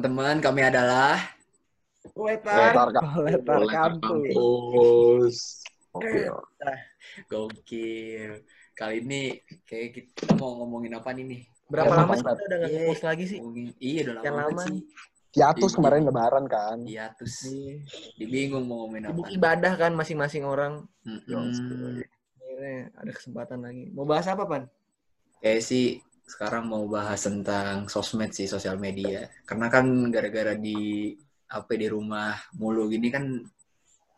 teman-teman, kami adalah Wetar. Letar Letar kampus. Oke. Gokil. Kali ini kayak kita mau ngomongin apa nih nih? Berapa lama sih kita udah nggak Iya. nge-post lagi sih? Ngomongin, iya udah lama lama. sih. Hiatus Iya. kemarin lebaran kan. Iya terus dibingung mau ngomongin apa. Sibuk ibadah kan masing-masing orang. Mm-mm. Akhirnya ada kesempatan lagi. Mau bahas apa, Pan? Kayak sih sekarang mau bahas tentang sosmed sih, sosial media. Karena kan gara-gara di apa di rumah mulu gini kan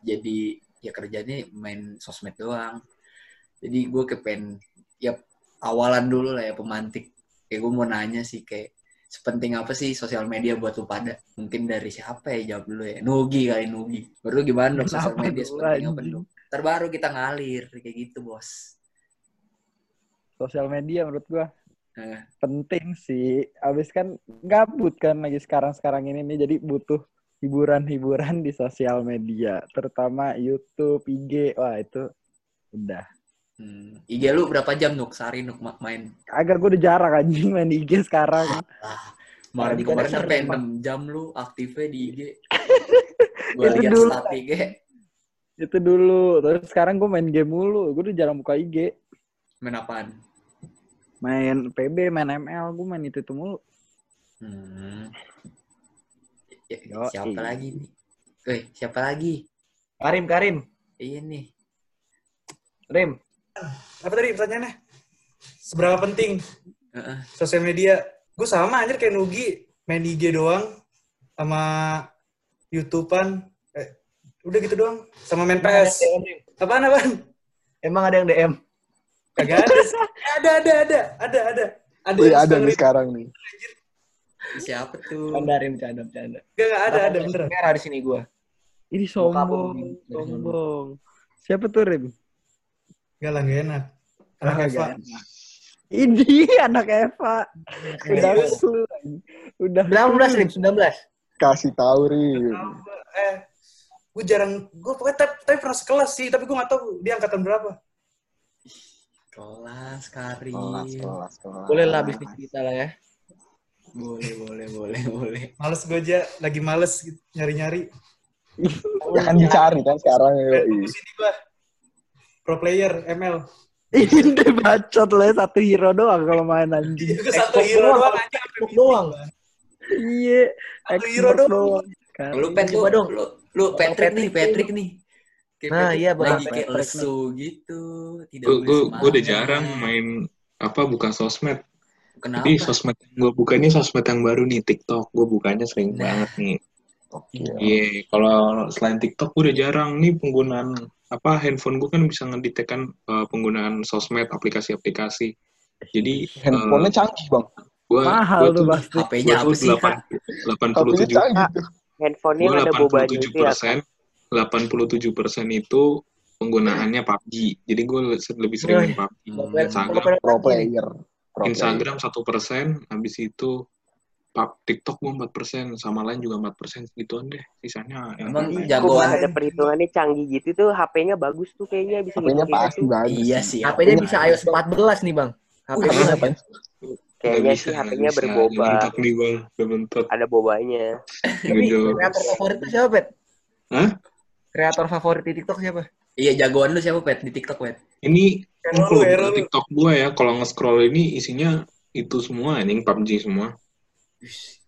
jadi ya kerjanya main sosmed doang. Jadi gue kepen ya awalan dulu lah ya pemantik. Kayak gue mau nanya sih kayak sepenting apa sih sosial media buat lu pada? Mungkin dari siapa ya jawab dulu ya. Nugi kali Nugi. Baru gimana dong sosial media sepenting apa dong? Terbaru kita ngalir kayak gitu bos. Sosial media menurut gua Eh, penting sih. Abis kan gabut kan lagi sekarang-sekarang ini nih. Jadi butuh hiburan-hiburan di sosial media. Terutama YouTube, IG. Wah itu udah. Hmm. IG lu berapa jam Nuk sehari Nuk ma- main? Agak gue udah jarang anjing main IG sekarang. Ah, malah Tadi kemarin sampai 6 jam lu aktifnya di IG. Gue Itu lihat dulu. IG. Itu dulu. Terus sekarang gue main game mulu. Gue udah jarang buka IG. Main apaan? Main PB, main ML. Gue main itu, itu mulu. Hmm. Ya, Yoi. siapa lagi nih? Eh, siapa lagi? Karim, Karim. Iya nih. Rim. apa tadi pertanyaannya? Seberapa penting Heeh. sosial media? Gue sama anjir kayak Nugi, main IG doang sama YouTubean. Eh, udah gitu doang. Sama main PS. Apaan apaan? Emang ada yang DM? Kagak ada. sih. ada ada ada ada ada. Ada Wih, ada nih sekarang nih. Siapa tuh? Canda, Rim. Canda, canda. Gak, gak ada ada beneran. Merah di sini gua. Ini sombong. Sombong. Siapa tuh, Rim? Gak lah gak enak. Anak Eva. Ini anak Eva. Udah lu. Udah 19, Rim. 19. Kasih tahu Rim. Eh, gue jarang, gue pokoknya tapi, tapi pernah sekelas sih, tapi gue gak tahu dia angkatan berapa. Kelas Karim. Kelas, kelas, kelas. Boleh lah bisnis kita lah ya. Boleh, boleh, boleh, boleh. Males gue aja, lagi males gitu, nyari-nyari. Ya kan dicari kan sekarang. Di sini gue pro player ML. Ini bacot lah satu hero doang kalau main anjing. Satu Xbox hero doang, doang aja doang. Iya. Satu hero doang. Lu Pet, lu, Coba dong. lu, lu Patrick nih, Patrick Patrick nih kayak nah, iya, lagi kayak lesu gitu. Tidak gue, gue, gua udah jarang main apa buka sosmed. Kenapa? Jadi sosmed yang gue buka ini sosmed yang baru nih TikTok. Gue bukanya sering nah. banget nih. Iya, okay. yeah, kalau selain TikTok gue udah jarang nih penggunaan apa handphone gue kan bisa ngeditekan uh, eh, penggunaan sosmed aplikasi-aplikasi. Jadi handphonenya uh, canggih bang. Gua, Mahal gua tuh pasti. HP-nya apa sih? Delapan puluh tujuh. Handphonenya ada bobanya itu ya. Kan? 87% itu penggunaannya PUBG. Jadi gue lebih sering main PUBG. Instagram pro player. Instagram satu persen, habis itu pub, TikTok gue empat persen, sama lain juga empat persen gituan deh. Sisanya Emang Emang jagoan. Ada perhitungannya canggih gitu tuh, HP-nya bagus tuh kayaknya bisa. HP-nya pasti gitu. bagus. Iya sih. HP-nya bisa iOS 14 nih bang. HP-nya apa? Kayaknya sih HP-nya berboba. Bentuk nih bang, bentuk. Ada bobanya. Tapi kreator favorit tuh siapa, Hah? Kreator favorit di TikTok siapa? Iya jagoan lu siapa Pet di TikTok Pet? Ini lu. TikTok gue ya, kalau nge-scroll ini isinya itu semua, ini PUBG semua.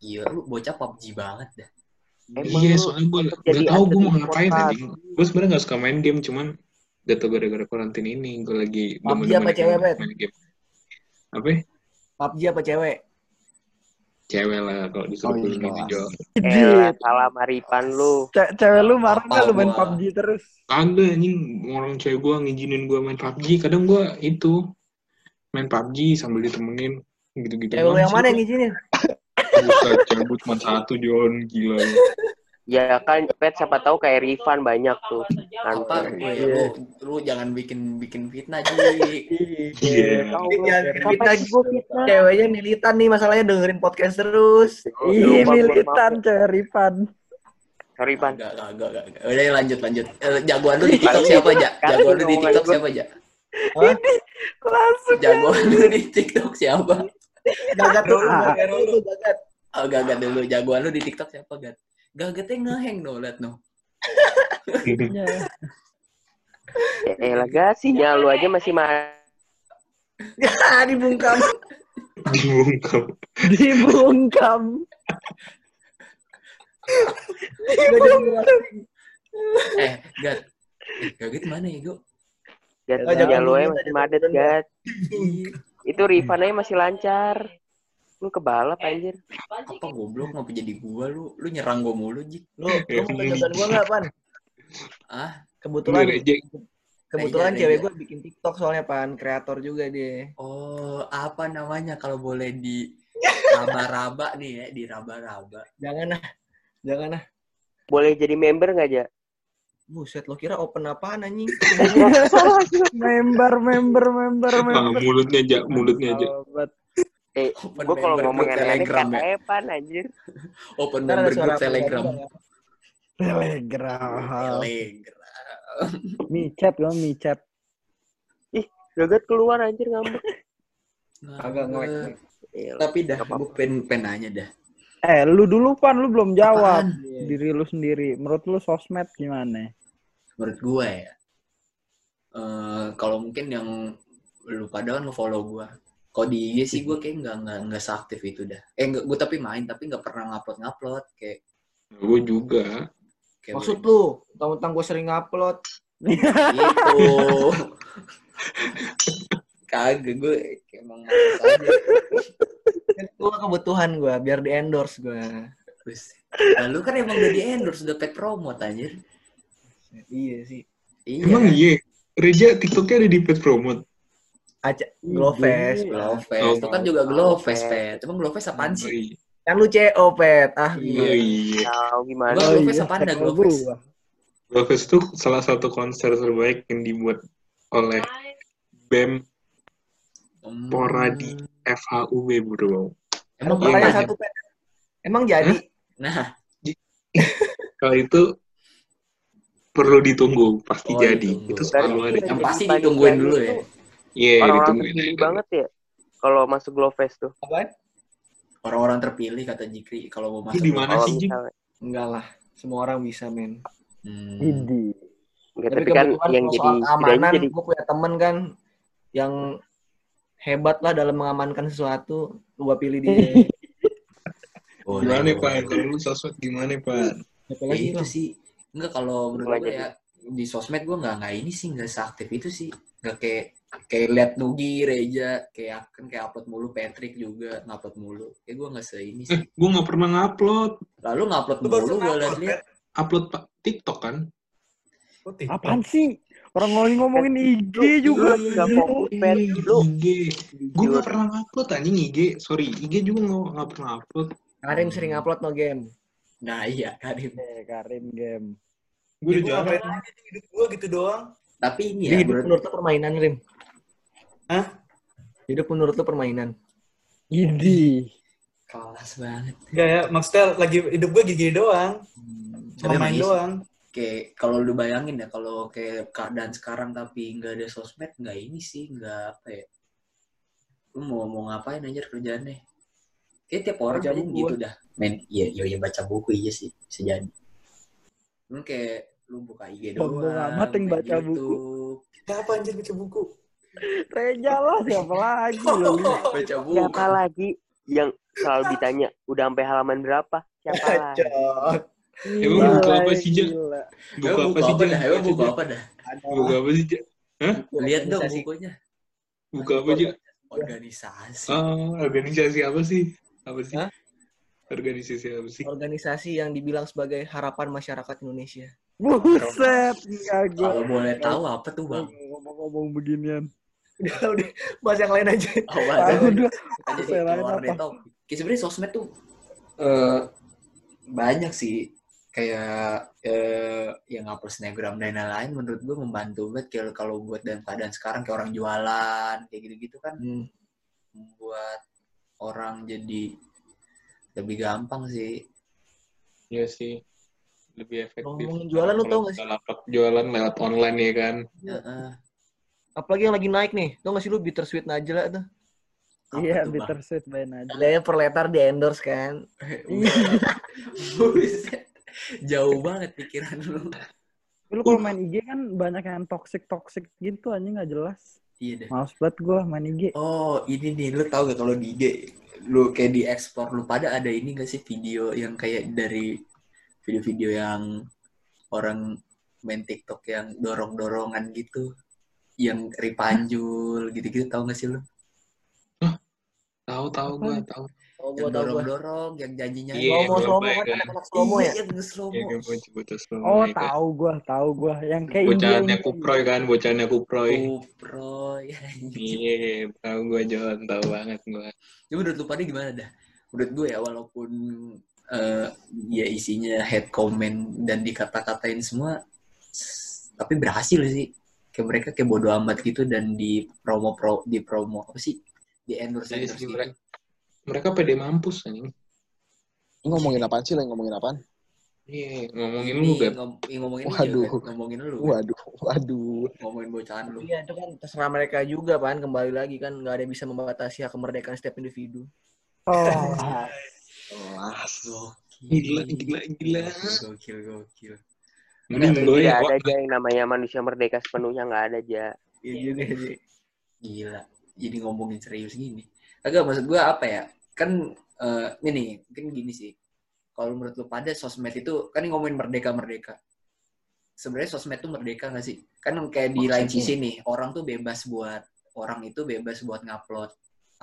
Gila lu bocah PUBG banget dah. Emang iya, soalnya gue gak tau gue mau ngapain anjing. Gue sebenarnya gak suka main game, cuman gak tau gara-gara karantina ini, gue lagi PUBG apa cewek, game. Apa? PUBG apa cewek? Cewek lah, kalau Oh, disuruh pilih iya. ini jual. Elah, salah maripan lu. Ce- cewek lu marah nggak lu main gua? PUBG terus? Kagak anjing orang cewek gua ngizinin gua main PUBG. Kadang gua itu main PUBG sambil ditemenin gitu-gitu. Cewek lu yang mana yang ngizinin? Buset, cewek gua cuma satu Jon gila. Ya kan, Pet siapa tahu kayak Rifan banyak tuh. Apa? Nanti. Weh, Iya. lu, lu jangan bikin bikin fitnah Ji. Iya. Jangan Pet. fitnah gua fitnah? Ceweknya militan nih masalahnya dengerin podcast terus. Iya maaf, militan cewek Rifan. Sorry, Pan. Enggak, enggak, enggak. Udah lanjut, lanjut. Eh, jagoan lu di TikTok siapa aja? Jagoan lu di TikTok siapa aja? Langsung Jagoan lu di TikTok siapa? Gagat lu, Ah. gagat lu, gagat. Oh, gagat dulu. Jagoan lu di TikTok siapa, Gat? Gagatnya ngeheng no, liat no. Eh, lah gak sinyal lu aja masih ma Dibungkam. Dibungkam. Dibungkam. Eh, Gat. Eh, Gagat mana ya, Go? Gat, Oh, jangan sinyal lu masih madet. Gat. Itu Rifan aja masih lancar. Lu kebalap anjir. Apa goblok ngapa jadi gua lu? Lu nyerang gua mulu, Jik. Lu, lu kejutan gua nggak, Pan? Ah, Kebetulan, kebetulan cewek gua bikin TikTok soalnya, Pan. Kreator juga dia. oh, apa namanya kalau boleh di raba-raba nih ya, di raba-raba. Jangan lah. Jangan lah. Boleh jadi member nggak, Ja? Buset, lo kira open apaan anjing? member, member, member, Ah, member. mulutnya aja, mulutnya aja. Eh, Open gue kalau ngomong Telegram ya. Evan anjir. Open member grup Telegram. Telegram. Telegram. Micet lo, micet. Gagat keluar anjir ngambek. Agak ngelek. Iya, Tapi dah, gue pengen, pengen nanya dah. Eh, lu dulu Pan, lu belum jawab. Apaan? Diri lu sendiri. Menurut lu sosmed gimana? Menurut gue ya, eh, kalau mungkin yang lu pada kan nge-follow gue. Kalau di IG sih gue kayak nggak nggak nggak seaktif itu dah. Eh nggak, gue tapi main tapi nggak pernah ngupload ngupload kayak. Gue juga. kayak Maksud lu, tentang gue sering upload. gitu. Kagak gue kayak emang males aja. Gue kebutuhan gue, biar di endorse gue. Terus, nah, lu kan emang udah di endorse, udah paid promote anjir. Iya sih. Iya. Emang iya. Reja TikToknya ada di pet promote. Aja, Glowfest. Glowfest. Oh, itu kan juga Glowfest, Pet. Emang Glowfest apaan Oh, sih? iya. Kan lu CO, Pet. Ah, Oh, iya. iya. Tahu gimana? Gua- Glowfest apaan dah, Glowfest? Glowfest itu salah satu konser terbaik yang dibuat oleh BEM Hmm. Poradi FHUB bro. Emang Iya, Pertanyaan satu, Pet. Emang jadi? Nah, Kalau itu perlu ditunggu, pasti Oh, jadi. ditunggu. Itu selalu ada. yang pasti ditungguin dulu ya. Iya, Orang-orang ditungguin terpilih aja. banget ya. Kalau masuk Glowfest tuh. Apaan? Orang-orang terpilih kata Jikri kalau mau masuk. di mana sih, Jim? misalnya. Enggak lah. Semua orang bisa, men. Hmm. Idi. Enggak, Tapi, tapi kan kebetulan yang jadi keamanan, jadi gue punya temen kan yang hebat lah dalam mengamankan sesuatu. Gue pilih dia. Boleh, Gimana, boleh. Pak? Kalau lu sosmed gimana, Pak? Ya lagi itu sih. Enggak kalau menurut gue jadi. ya di sosmed gue nggak nggak ini sih nggak seaktif itu sih nggak kayak kayak liat Nugi Reja kayak kan kayak upload mulu Patrick juga ngupload mulu kayak gue nggak se ini Eh, sih gue nggak pernah ngupload. lalu ngupload mulu gue upload, liat-liat Upload Pak TikTok kan? Oh, TikTok. Apaan sih? Orang ngomongin ngomongin IG juga. Fokus. Lu IG. Gue nggak pernah ngupload anjing IG. Sorry, IG juga nggak nggak pernah upload. Karim sering upload no game. nah iya Karim Eh, Karim game. Gue udah hidup gue gitu doang. tapi ini ya hidup menurut menurut permainan, Rim? Hah? Hidup menurut lu permainan? Idi. kelas banget Enggak ya, maksudnya lagi hidup gue gini doang. Tapi Cuma main doang. kayak kalau lu bayangin ya kalau kayak keadaan sekarang tapi nggak ada sosmed nggak ini sih nggak apa ya lu mau mau ngapain aja kerjaannya kayak tiap orang Baca buku. gitu dah main iya iya iya, baca buku iya sih bisa jadi lu kayak lu buka IG doang Sombong amat yang baca buku. YouTube, Siapa anjir baca buku? Reja lah siapa lagi lo. baca buku siapa lagi yang selalu ditanya udah sampai halaman berapa? Siapa lagi? Emang buku apa sih? Gila. Buku apa sih, dah emang buku apa dah Buku apa sih, Jak? lihat dong bukunya Buku apa, Jak? organisasi Oh, organisasi apa sih? Apa sih? Hah? Organisasi apa sih? Organisasi yang dibilang sebagai harapan masyarakat Indonesia. Buset. Enggak gue. kalau boleh tahu apa tuh bang Ngomong-ngomong beginian. Udah, udah. Bahas yang lain aja. oh, Ah, udah. jadi Saya lain. Kayak sebenarnya sosmed tuh eh banyak sih kayak eh yang upload snapgram dan lain-lain menurut gue membantu banget kayak kalau buat dalam keadaan sekarang kayak orang jualan kayak gitu-gitu kan Hmm. membuat orang jadi lebih gampang sih Iya sih. Lebih efektif. Ngomongin jualan, lu tau nggak sih? Jualan lewat online ya kan? Heeh. Apalagi yang lagi naik nih. Tau gak sih lu bittersweet Najla tuh? Apa Iya, bittersweet by Najwa. Ada ya perletar di endorse kan. Buset. Jauh banget pikiran lu. Lu kalau main IG kan banyak yang toxic-toxic gitu anjing nggak jelas. Iya deh. Males banget gua main IG. Oh, ini nih, lu tau gak kalau di IG, lu kayak di ekspor, lu pada ada ini gak sih video yang kayak dari video-video yang orang main TikTok yang dorong-dorongan gitu, yang ripanjul gitu-gitu, tau gak sih lu? Tahu tahu gue tahu. Oh, Yang gua tahu gua. dorong-dorong, yang janjinya Iya, gua slow-mo bayang kan kan. anak-anak slow-mo ya. Iya, yang slow Ya gue slow Oh, itu. tahu gua, tahu gua. Yang kayak Bocahannya India- kuproy kan, bocahannya kuproy. Kupro, ya. Iya, tahu gue John, tahu banget gue. Jadi menurut lu pada gimana dah? Menurut gue ya walaupun eh, ya isinya head comment dan dikata-katain semua, tapi berhasil sih. Kayak mereka kayak bodo amat gitu dan di promo pro di promo apa sih? Di endorse Jadi endorse gitu. mereka, mereka pede mampus anjing. Ini ngomongin apaan sih? Lagi ngomongin apaan? Iya, ngomongin Ini lu gak? ngom- ngomongin Waduh. lu juga, ngomongin lu, kan? Waduh, waduh. ngomongin bocahan lu. Iya, itu kan terserah mereka juga kan. Kembali lagi kan nggak ada yang bisa membatasi hak kemerdekaan setiap individu. Oh, Kelas. Gila, gila, gila. Gokil, gokil. Mending gue Tidak ya, ada Wak. aja yang namanya manusia merdeka sepenuhnya nggak ada aja. Iya juga sih. Gila. Jadi ngomongin serius gini. Agak maksud gua apa ya? Kan eh, ini mungkin gini sih. Kalau menurut lu pada sosmed itu kan ngomongin merdeka-merdeka. Sebenarnya sosmed itu merdeka gak sih? Kan kayak di lain sisi nih, orang tuh bebas buat orang itu bebas buat ngupload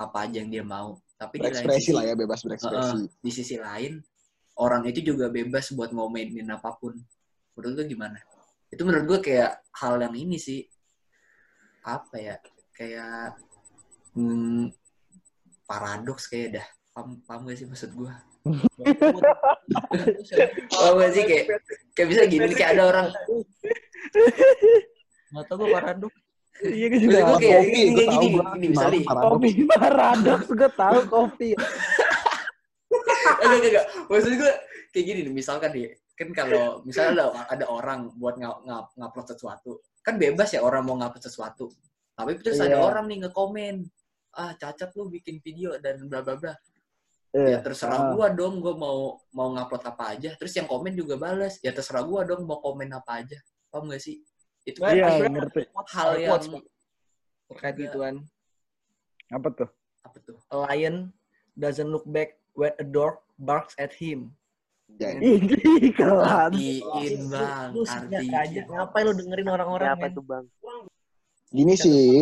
apa aja yang dia mau. Tapi di lain sisi, lah ya, bebas berekspresi. di sisi lain orang itu juga bebas buat ngomenin apa pun. Menurut lu gimana? Itu menurut gue kayak hal yang ini sih apa ya? Kayak hmm, paradoks kayak dah. Paham, paham gak sih maksud gue? Paham gak sih kayak kayak bisa gini nih, kayak ada orang Nggak tahu gue paradok. iya gue juga. gue kayak Kopi, gini, gue gini, gua gini, misalnya paradoks. Kopi paradoks gue tahu kopi. enggak, enggak, enggak. Maksud gue kayak gini nih, misalkan nih, kan kalau misalnya ada, ada orang buat ng ng ngupload sesuatu, kan bebas ya orang mau ngupload sesuatu. Tapi terus ada Iya. orang nih ngekomen, ah cacat lu bikin video dan bla bla bla. Ya Iya. terserah Ah. gua dong, gua mau mau ngupload apa aja. Terus yang komen juga balas, ya terserah gua dong mau komen apa aja. Paham gak sih? Itu kan Iya, sebenarnya ngerti. hal yang terkait gituan. Apa tuh? apa tuh? A lion doesn't look back when a dog barks at him. Jadi, Ini kelas. Artiin bang, artiin. Ngapain lu dengerin orang-orang? Men? tuh bang? gini sih,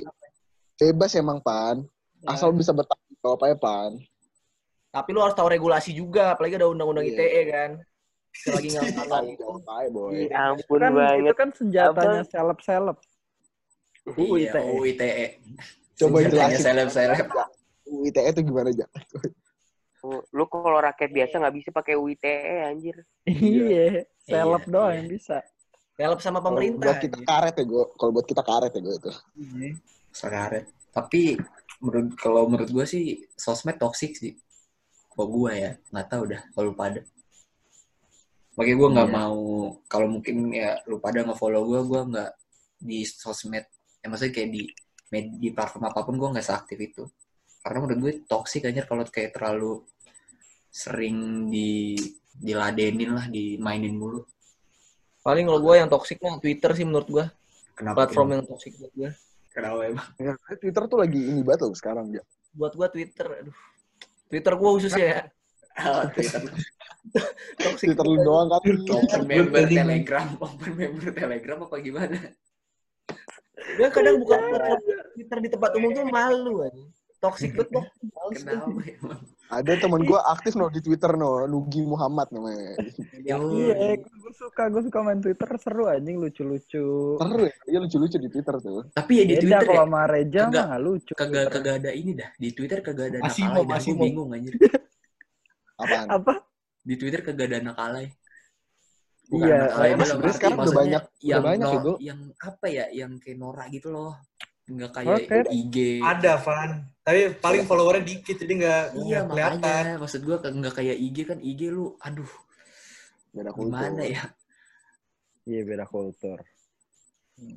bebas emang Pan. Ya. Asal bisa bertanggung jawab aja Pan. Tapi lu harus tahu regulasi juga, apalagi ada undang-undang Iya. ITE kan. Sekali lagi nggak aja boy. Ya ampun kan, banget. Itu kan senjatanya seleb-seleb. UU Iya, ITE. UU ITE. Coba Senjatanya jelasin. seleb-seleb. UITE itu gimana aja? Oh, Lu kalau rakyat biasa nggak bisa pakai UITE anjir. Iya, seleb Iya, doang iya. yang bisa. Help sama pemerintah. Buat kita karet ya gue. Kalau buat kita karet ya gue itu. Sekaret. Tapi menurut kalau menurut gue sih sosmed toxic sih. Kalau gue ya nggak tahu dah kalau lu pada. Makanya gue nggak Iya. mau kalau mungkin ya lu pada nge-follow gue, gue nggak di sosmed. Ya maksudnya kayak di med- di platform apa pun gue nggak seaktif itu. Karena menurut gue toxic aja kalau kayak terlalu sering di diladenin lah, dimainin mulu. Paling kalau gue yang toxic mah Twitter sih menurut gue. Kenapa? Platform yang toxic buat gue. Kenapa emang? Ya, Twitter tuh lagi ini banget loh sekarang ya. Buat gue Twitter, aduh. Twitter gue khususnya ya. Oh, Twitter. Toxic. Twitter lu doang kan. open member telegram open member telegram apa gimana Gue kadang buka Twitter di tempat umum tuh malu aja. Toxic banget gue. kenapa Ada temen gue aktif no di Twitter no. Nugi Muhammad namanya. Iya, gue suka, gue suka main Twitter seru anjing lucu-lucu. Seru ya. Dia lucu-lucu di Twitter tuh. tapi ya di Beda twitter kalau ya sama Reja Kagak- mah nggak lucu. kagak kagak ada ini dah di twitter kagak ada Masimo, alay dah gue bingung anjir Apaan? Apa? di twitter kagak ada anak alay Iya, anak alay emang dalam arti sekarang udah banyak- udah yang banyak no- ya, yang apa ya yang kayak Nora gitu loh nggak kayak Oke. IG Ada, Van. Tapi paling followernya dikit, jadi nggak iya kelihatan. makanya maksud gue nggak kayak IG kan IG lu aduh Beda kultur. gimana ya Iya beda kultur.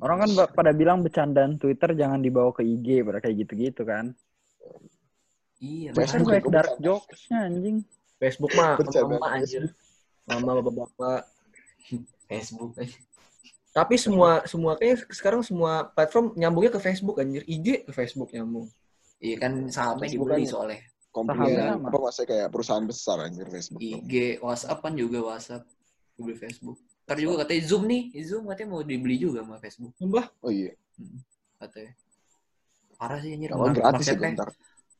Orang kan pada bilang bercandaan Twitter jangan dibawa ke IG, pada kayak gitu-gitu kan. Iya, Facebook banyak juga dark bercanda. jokesnya anjing. Facebook mah mama anjir. Mama bapak-bapak. Facebook aja. Tapi semua semua kayak sekarang semua platform nyambungnya ke Facebook anjir. IG ke Facebook nyambung. Iya kan sahamnya Facebook dibeli kan- soalnya. Komplain Sahamnya sama. apa maksudnya kayak perusahaan besar anjir Facebook. tuh. IG, WhatsApp kan juga WhatsApp. Dibeli Facebook. Ntar juga katanya Zoom nih. Zoom katanya mau dibeli juga sama Facebook. Mbah, Oh iya. Katanya. Parah sih anjir. Kalau gratis marketnya itu ntar.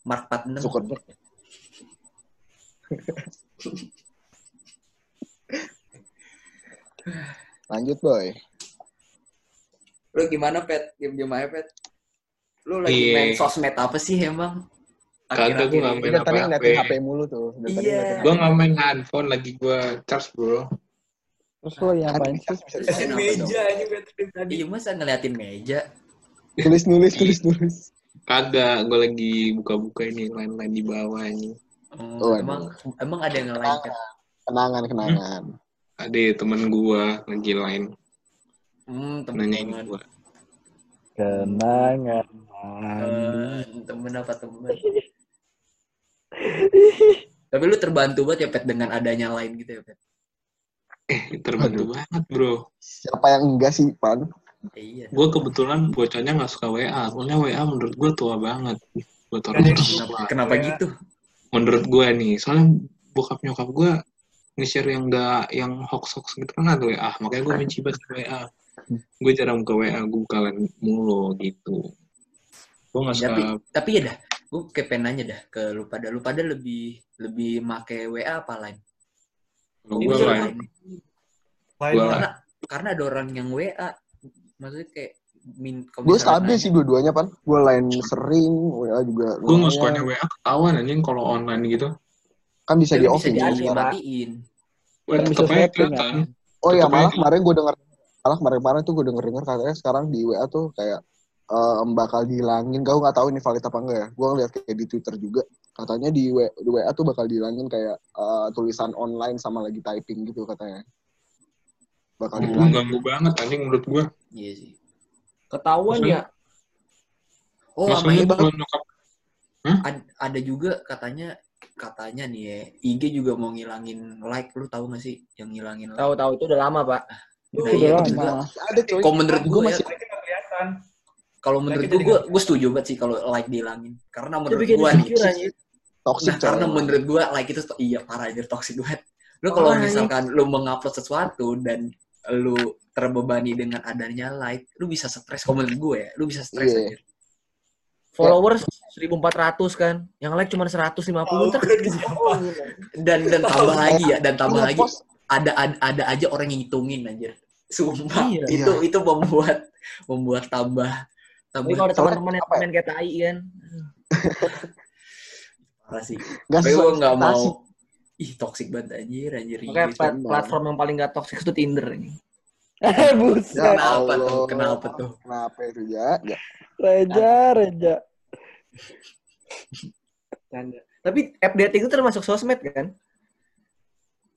Mark 46. Zuckerberg. Lanjut boy. Lu gimana, Pet? Diam-diam aja, Pet. Lu lagi Iya. main sosmed apa sih emang? Kagak, gua nggak ini? main Dia tadi apa-apa. ngeliatin HP mulu tuh. Iya. ngeliatin Gue nggak main handphone lagi gue charge bro. Terus lo yang Bisa- sih? bisa Liatin dicari. meja aja Patrick tadi. Iya, masa ngeliatin meja? Tulis nulis tulis nulis. Kagak, gue lagi buka-buka ini lain-lain di bawah ini. Oh, Oh, emang emang ada yang lain Pet? Kenangan kenangan. Ada temen gue lagi lain Hmm, nanyain temen-temen. gue. Kenangan. Eh, temen apa temen? Tapi lu terbantu banget ya Pet dengan adanya lain gitu ya Pet? Eh, terbantu banget bro. Siapa yang enggak sih, Pan? Eh, iya. Gue kebetulan bocahnya nggak suka WA. Soalnya WA menurut gue tua banget. Buat orang Kenapa, kenapa gitu? Menurut gue nih, soalnya bokap nyokap gue nge-share yang enggak yang hoax-hoax gitu kan ada WA. Makanya gue benci banget WA. Gue jarang buka WA, gue buka lain mulu gitu. Gue nggak suka Tapi tapi ya dah, gue kayak pengen nanya dah ke lu pada lu pada lebih lebih make WA apa lain? gue bisa lain. Karena karena ada orang yang WA, maksudnya kayak min Gue stabil sih dua-duanya, Pan. Gue lain sering, WA juga Gue nggak sukanya WA ketahuan anjing kalau online gitu. Kan bisa di bisa offin di- dimatiin. Kan bisa kelihatan. Oh iya, malah kemarin gue denger malah kemarin-kemarin tuh gue denger-denger katanya sekarang di WA tuh kayak eh, bakal dihilangin. Gue nggak tahu ini valid apa enggak ya. Gue ngeliat kayak di Twitter juga. Katanya di WA, di WA tuh bakal dihilangin kayak eh, tulisan online sama lagi typing gitu katanya. Bakal Itu dihilangin. ganggu banget anjing menurut gue. Iya sih. ketahuan ya. Oh, sama nyokap ad- ada juga katanya katanya nih ya, IG juga mau ngilangin like, lu tahu gak sih yang ngilangin like? Tahu-tahu itu udah lama, Pak. Itu iya, udah juga. lama. Ada coy. Kalau menurut Gua gue ya, masih nggak kelihatan. kalau menurut gue, gue, setuju banget sih kalau like dihilangin. Karena menurut gue nih, anjir. toxic nah, karena menurut gue like itu iya parah aja toxic banget. Lu kalau Parah, misalkan lu mengupload sesuatu dan lu terbebani dengan adanya like, lu bisa stres. Kalau menurut gue ya, lu bisa stres Iya. aja. Followers 1400 kan. Yang like cuma 150 Tahu ntar kan siapa? Dan dan tambah lagi ya, dan tambah lagi ada, ada ada aja orang yang ngitungin anjir. Sumpah, Iya. itu itu membuat membuat tambah tambah Tapi kalau ada teman-teman yang ya? komen kayak tai kan. parah sih. Tapi gue nggak mau ih toxic banget anjir anjir Makanya Iya, plat- platform yang paling gak toxic itu Tinder ini. Eh, buset. Ya Kenapa Allah. tuh? Kenapa tuh? Kenapa itu ya? ya. Reja, Reja. Canda. Tapi app dating itu termasuk sosmed kan?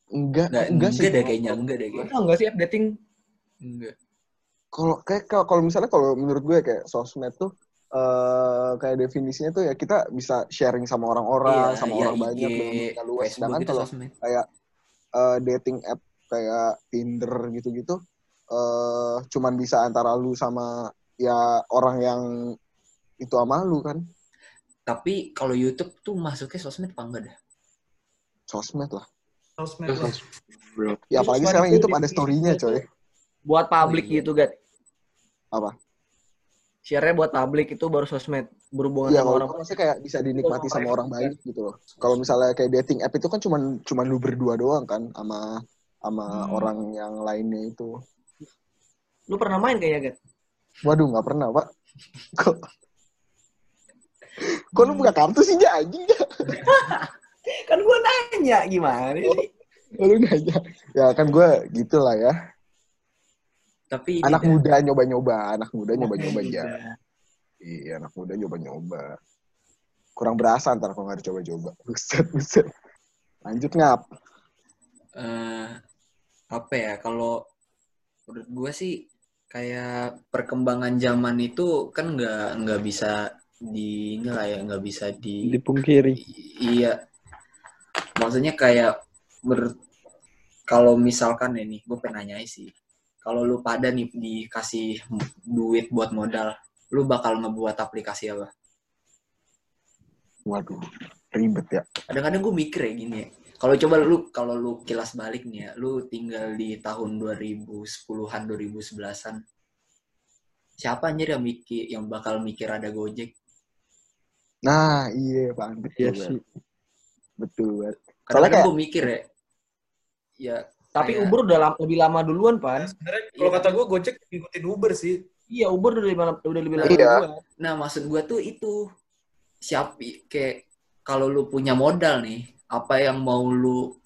Enggak, Enggak, enggak, enggak, sih. deh kayaknya enggak deh kayaknya. Tahu nggak sih app dating? Enggak. Kalau kayak kalau kalau misalnya kalau menurut gue kayak sosmed tuh eh kayak definisinya tuh ya kita bisa sharing sama orang-orang, Iya, sama iya, orang IG, banyak dengan dunia luas. Facebook Sedangkan itu kalau sosmed. kayak eh, dating app kayak Tinder gitu-gitu eh cuman bisa antara lu sama ya orang yang itu sama lu kan Tapi kalau YouTube tuh masuknya sosmed apa enggak dah? sosmed lah Sosmed lah. bro. ya apalagi sekarang YouTube ada story-nya itu- coy Buat publik Oh, iya. gitu, Gat. Apa? Share-nya buat publik itu baru sosmed. Berhubungan Iya sama orang. maksudnya kayak bisa dinikmati Itu sama orang baik gitu loh. Kalau misalnya kayak dating app itu kan cuman cuman lu berdua doang kan sama sama Hmm. orang yang lainnya itu. Lu pernah main kayaknya, Gat? Waduh nggak pernah pak. Kok Kok lu buka kartu sih ja anjing? Kan gua nanya gimana sih? Lu nanya. Ya kan gue gitulah ya. Tapi ini Anak dah. muda nyoba-nyoba, anak muda nyoba-nyoba aja. Iya anak muda nyoba-nyoba. Kurang berasa ntar kalau nggak dicoba-coba. Buset buset. Lanjut ngap. eh apa ya kalau menurut gue sih kayak perkembangan zaman itu kan nggak nggak bisa di ini lah ya nggak bisa di Dipungkiri. iya maksudnya kayak ber kalau misalkan ini gue pengen nanya sih kalau lu pada nih dikasih duit buat modal lu bakal ngebuat aplikasi apa Waduh, ribet ya. kadang-kadang gue mikir ya gini ya kalau coba lu kalau lu kilas balik nih ya lu tinggal di tahun 2010-an 2011-an siapa anjir yang mikir yang bakal mikir ada Gojek Nah, iya, Bang. Betul, Iya sih. Betul, kadang-kadang kayak- gue mikir ya ya Tapi kayak- Uber udah lebih lama duluan, Pan. Sebenarnya kalau kata gue Gojek ngikutin Uber sih. Iya, Uber udah lebih, lama- udah lebih lama Iya. duluan. Nah, maksud gua tuh itu siap kayak kalau lu punya modal nih, apa yang mau lu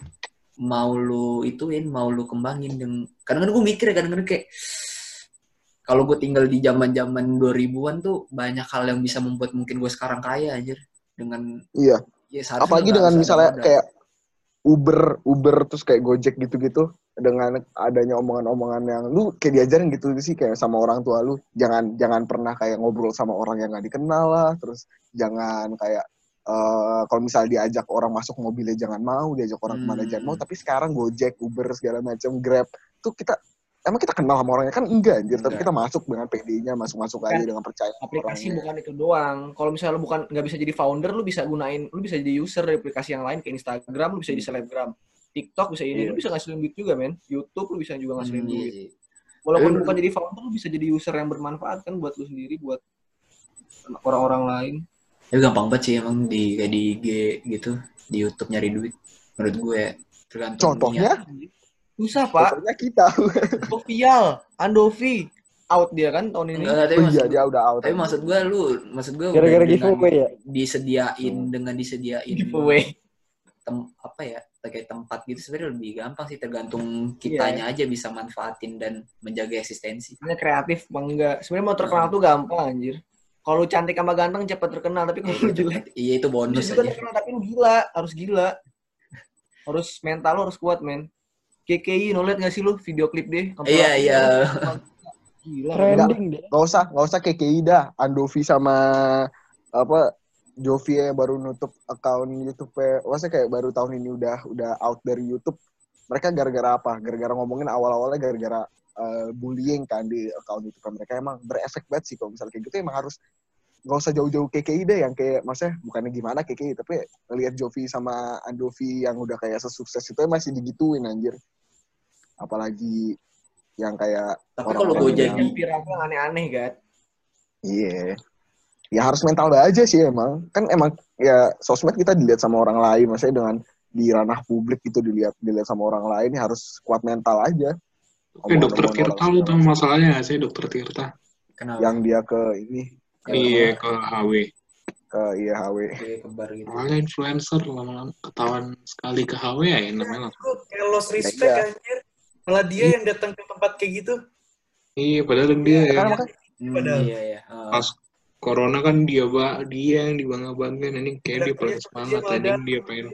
mau lu ituin, mau lu kembangin dengan kadang-kadang gue mikir ya kadang-kadang kayak kalau gue tinggal di zaman-zaman 2000-an tuh banyak hal yang bisa membuat mungkin gue sekarang kaya anjir dengan Iya. ya Apalagi dengan misalnya modal. kayak Uber, Uber terus kayak Gojek gitu-gitu dengan adanya omongan-omongan yang lu kayak diajarin gitu sih kayak sama orang tua lu jangan jangan pernah kayak ngobrol sama orang yang nggak dikenal lah terus jangan kayak eh kalau misalnya diajak orang masuk mobilnya jangan mau diajak orang ke mana Hmm. jangan mau tapi sekarang Gojek, Uber segala macam Grab tuh kita emang kita kenal sama orangnya kan enggak anjir tapi kita masuk dengan PD-nya masuk-masuk Kan aja dengan percaya aplikasi orangnya. bukan itu doang. Kalau misalnya lu bukan nggak bisa jadi founder, lu bisa gunain, lu bisa jadi user dari aplikasi yang lain kayak Instagram, lu bisa jadi selebgram. TikTok bisa ini, Iya. lu bisa ngasilin duit juga, men. YouTube lu bisa juga ngasilin Hmm, iya duit. sih. Walaupun Tapi- bukan jadi founder, lu bisa jadi user yang bermanfaat kan buat lu sendiri, buat orang-orang lain. Tapi gampang banget sih emang di kayak di IG gitu, di YouTube nyari duit. Menurut gue ya, tergantung Contohnya? niat. Susah, Pak. Contohnya kita. Sofial, Andovi, out dia kan tahun ini. Enggak, tapi Oh maksud iya dia udah out. Tapi maksud gue lu, maksud gue Gara-gara dengan giveaway ya. disediain dengan disediain Giveaway. tem, apa ya kayak tempat gitu sebenarnya lebih gampang sih tergantung Iya. kitanya aja bisa manfaatin dan menjaga eksistensi. Sebenarnya kreatif apa enggak? Sebenarnya mau terkenal tuh gampang anjir. Kalau lu cantik sama ganteng cepat terkenal, tapi kalau lu jelek Iya itu bonus aja. terkenal tapi lu gila, harus gila. Harus mental lu harus kuat, men. KKI, no liat gak sih lu video klip deh? Iya, iya. Gila. Trending deh. Gak usah, gak usah kayak KI dah. Andovi sama apa Jovi yang baru nutup akun YouTube maksudnya kayak baru tahun ini udah udah out dari YouTube. Mereka gara-gara apa? Gara-gara ngomongin awal-awalnya gara-gara eh, bullying kan di akun YouTube mereka emang berefek banget sih kalau misalnya kayak gitu emang harus gak usah jauh-jauh KKI deh yang kayak maksudnya bukannya gimana KKI tapi ngelihat Jovi sama Andovi yang udah kayak sesukses itu masih digituin anjir apalagi yang kayak Tapi orang-orang kalau gue jadi yang aneh-aneh kan. Iya. Ya harus mental aja sih emang. Kan emang ya sosmed kita dilihat sama orang lain, maksudnya dengan di ranah publik itu dilihat dilihat sama orang lain ya harus kuat mental aja. Oke, dokter Tirta orang lu tau masalahnya gak sih dokter Tirta? kenapa? Yang dia ke ini Iya ke HW. ke IHW. Kayak kebar gitu. Soalnya influencer lama-lama ketahuan sekali ke HW ya namanya. Kayak lost respect Iya. anjir. Malah dia yang datang ke tempat kayak gitu. Iya padahal dia ya. Kan makanya Hmm, Padahal. iya iya. Oh. Pas corona kan dia ba dia yang dibangga-banggain ini kayak dia Iya, paling iya, semangat tadi dia pengen.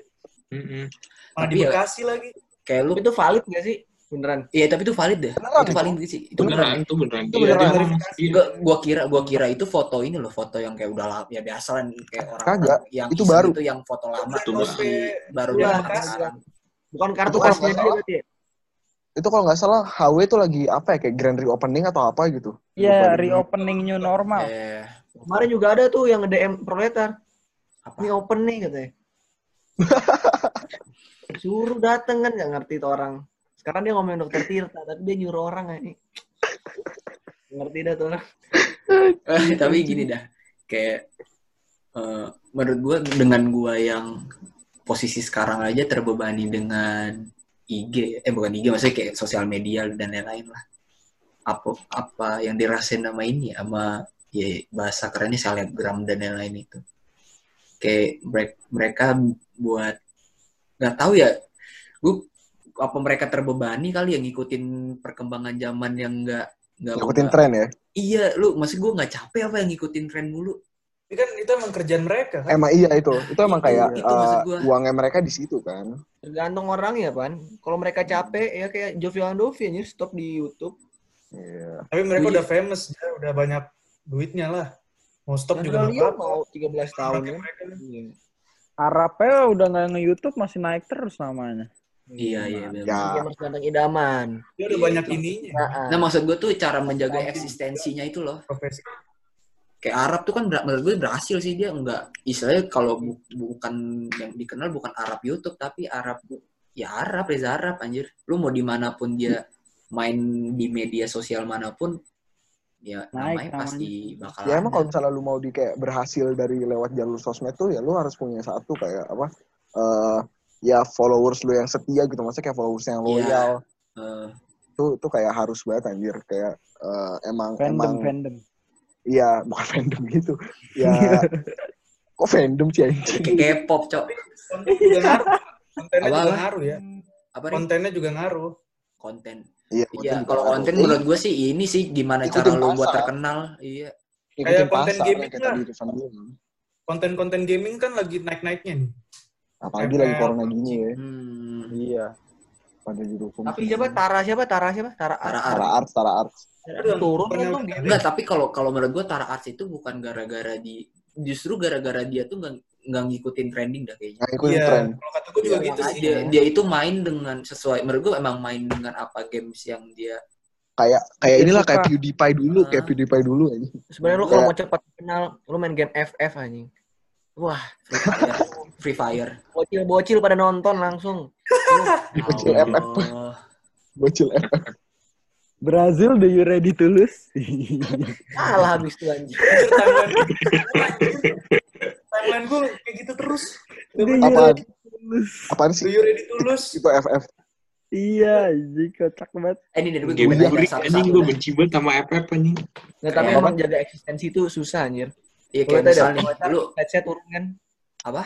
Mm-mm. Malah Tapi di ya- lagi. Kayak lu itu valid gak sih? Beneran. Iya tapi itu valid deh. Beneran itu valid sih. Itu Beneran, beneran. itu beneran. Itu Iya, beneran. dia ngomong sendiri. Gua, gua kira gua kira itu foto ini loh, foto yang kayak udah lama ya biasa lah kayak orang Kagak, yang itu baru. itu yang foto lama Itu terus baru. di baru Iya, diangkat Bekasi. sekarang. Bukan kartu Itu kalau khasnya nggak dia berarti ya? itu kalau nggak salah HW itu lagi apa ya kayak grand reopening atau apa gitu. Iya, dulu. reopening new normal. Eh, Kemarin juga ada tuh yang nge-DM proletar. apa? Ini open nih katanya. Suruh dateng kan nggak ngerti tuh orang. Sekarang dia ngomongin dokter Tirta, tapi dia nyuruh orang ini. ngerti dah tuh. Eh, tapi gini dah, kayak eh, menurut gua dengan gua yang posisi sekarang aja terbebani dengan IG, eh bukan IG, maksudnya kayak sosial media dan lain-lain lah. Apa apa yang dirasain sama ini sama ya bahasa kerennya selebgram dan lain-lain itu. Kayak mereka, mereka buat nggak tahu ya, gue apa mereka terbebani kali yang ngikutin perkembangan zaman yang nggak nggak Ngikutin nggak- tren ya. Iya, lu masih gue nggak capek apa yang ngikutin tren mulu? Ini kan itu emang kerjaan mereka kan. Emang iya itu. Itu emang Itu- kayak itu gua. uangnya mereka di situ kan. Tergantung orang ya, Pan. Kalau mereka capek, ya kayak Jovi Andovi aja stop di YouTube. Iya. Tapi mereka Iya. udah famous, dia udah banyak duitnya lah. Mau stop juga Juga nggak Leo apa-apa. mau 13 tahun ya. Kan. Iya. Arabnya udah nggak nge-YouTube masih naik terus namanya. Iya, iya. bener. Ya. Gamers ganteng idaman. Dia udah Iya, banyak itu. ininya. Nah, Nah, maksud gue tuh cara menjaga eksistensinya itu loh. Profesi. Kayak Arab tuh kan ber- menurut gue berhasil sih dia enggak istilahnya kalau bu- bukan yang dikenal bukan Arab YouTube tapi Arab ya Arab Reza Arab anjir. Lu mau di mana pun dia main di media sosial mana pun ya Naik namanya pasti bakal Ya emang kalau misalnya lu mau di kayak berhasil dari lewat jalur sosmed tuh ya lu harus punya satu kayak apa eh ya followers lu yang setia gitu maksudnya kayak followers yang Iya. loyal Eh, tuh tuh kayak harus banget anjir kayak eh, emang Fandom, emang fandom. iya bukan fandom gitu ya kok fandom sih kayak K-pop, Cok. Ngaruh. Kontennya juga ngaruh ya. Apa nih? Kontennya juga ngaruh. Konten. iya Iya, kalau ngaruh. konten Eh, menurut gue sih ini sih gimana Ikutin cara lu buat terkenal. Iya. ikutin Kayak konten pasar gaming bilang. Konten-konten gaming kan lagi naik-naiknya nih. Apalagi ML, lagi corona gini ya Hmm. Iya. pada didukung Tapi siapa Tara siapa? Tara siapa? Tara Tara Tara Art. Arts Tara Arts turun kan. Enggak, tapi kalau kalau menurut gue Tara Arts itu bukan gara-gara di justru gara-gara dia tuh nggak nggak ngikutin trending dah kayaknya. nggak ikutin Iya, tren kalau kata gue juga Iya, gitu sih. Dia, dia itu main dengan sesuai menurut gue emang main dengan apa games yang dia kayak kayak inilah suka. kayak PewDiePie dulu kayak Ah. PewDiePie dulu aja Sebenarnya lu kalau mau cepat kenal, lu main game FF anjing. Wah, Free Fire. Free Fire. bocil-bocil pada nonton langsung. Bocil FF. Allah. bocil F Brazil, do you ready to lose? Kalah habis anjing. Anjir, timeline timeline gue kayak gitu terus. do you Apaan? ready to lose? apaan Do sih you ready to lose? itu FF Iya, anjing kocak banget. Eh ini dari gue Game gue benci banget sama FF anjing. Nggak, tapi emang jaga eksistensi itu susah anjir. Iya kayak lihat ada misal nih, lu insight-nya turun kan. apa?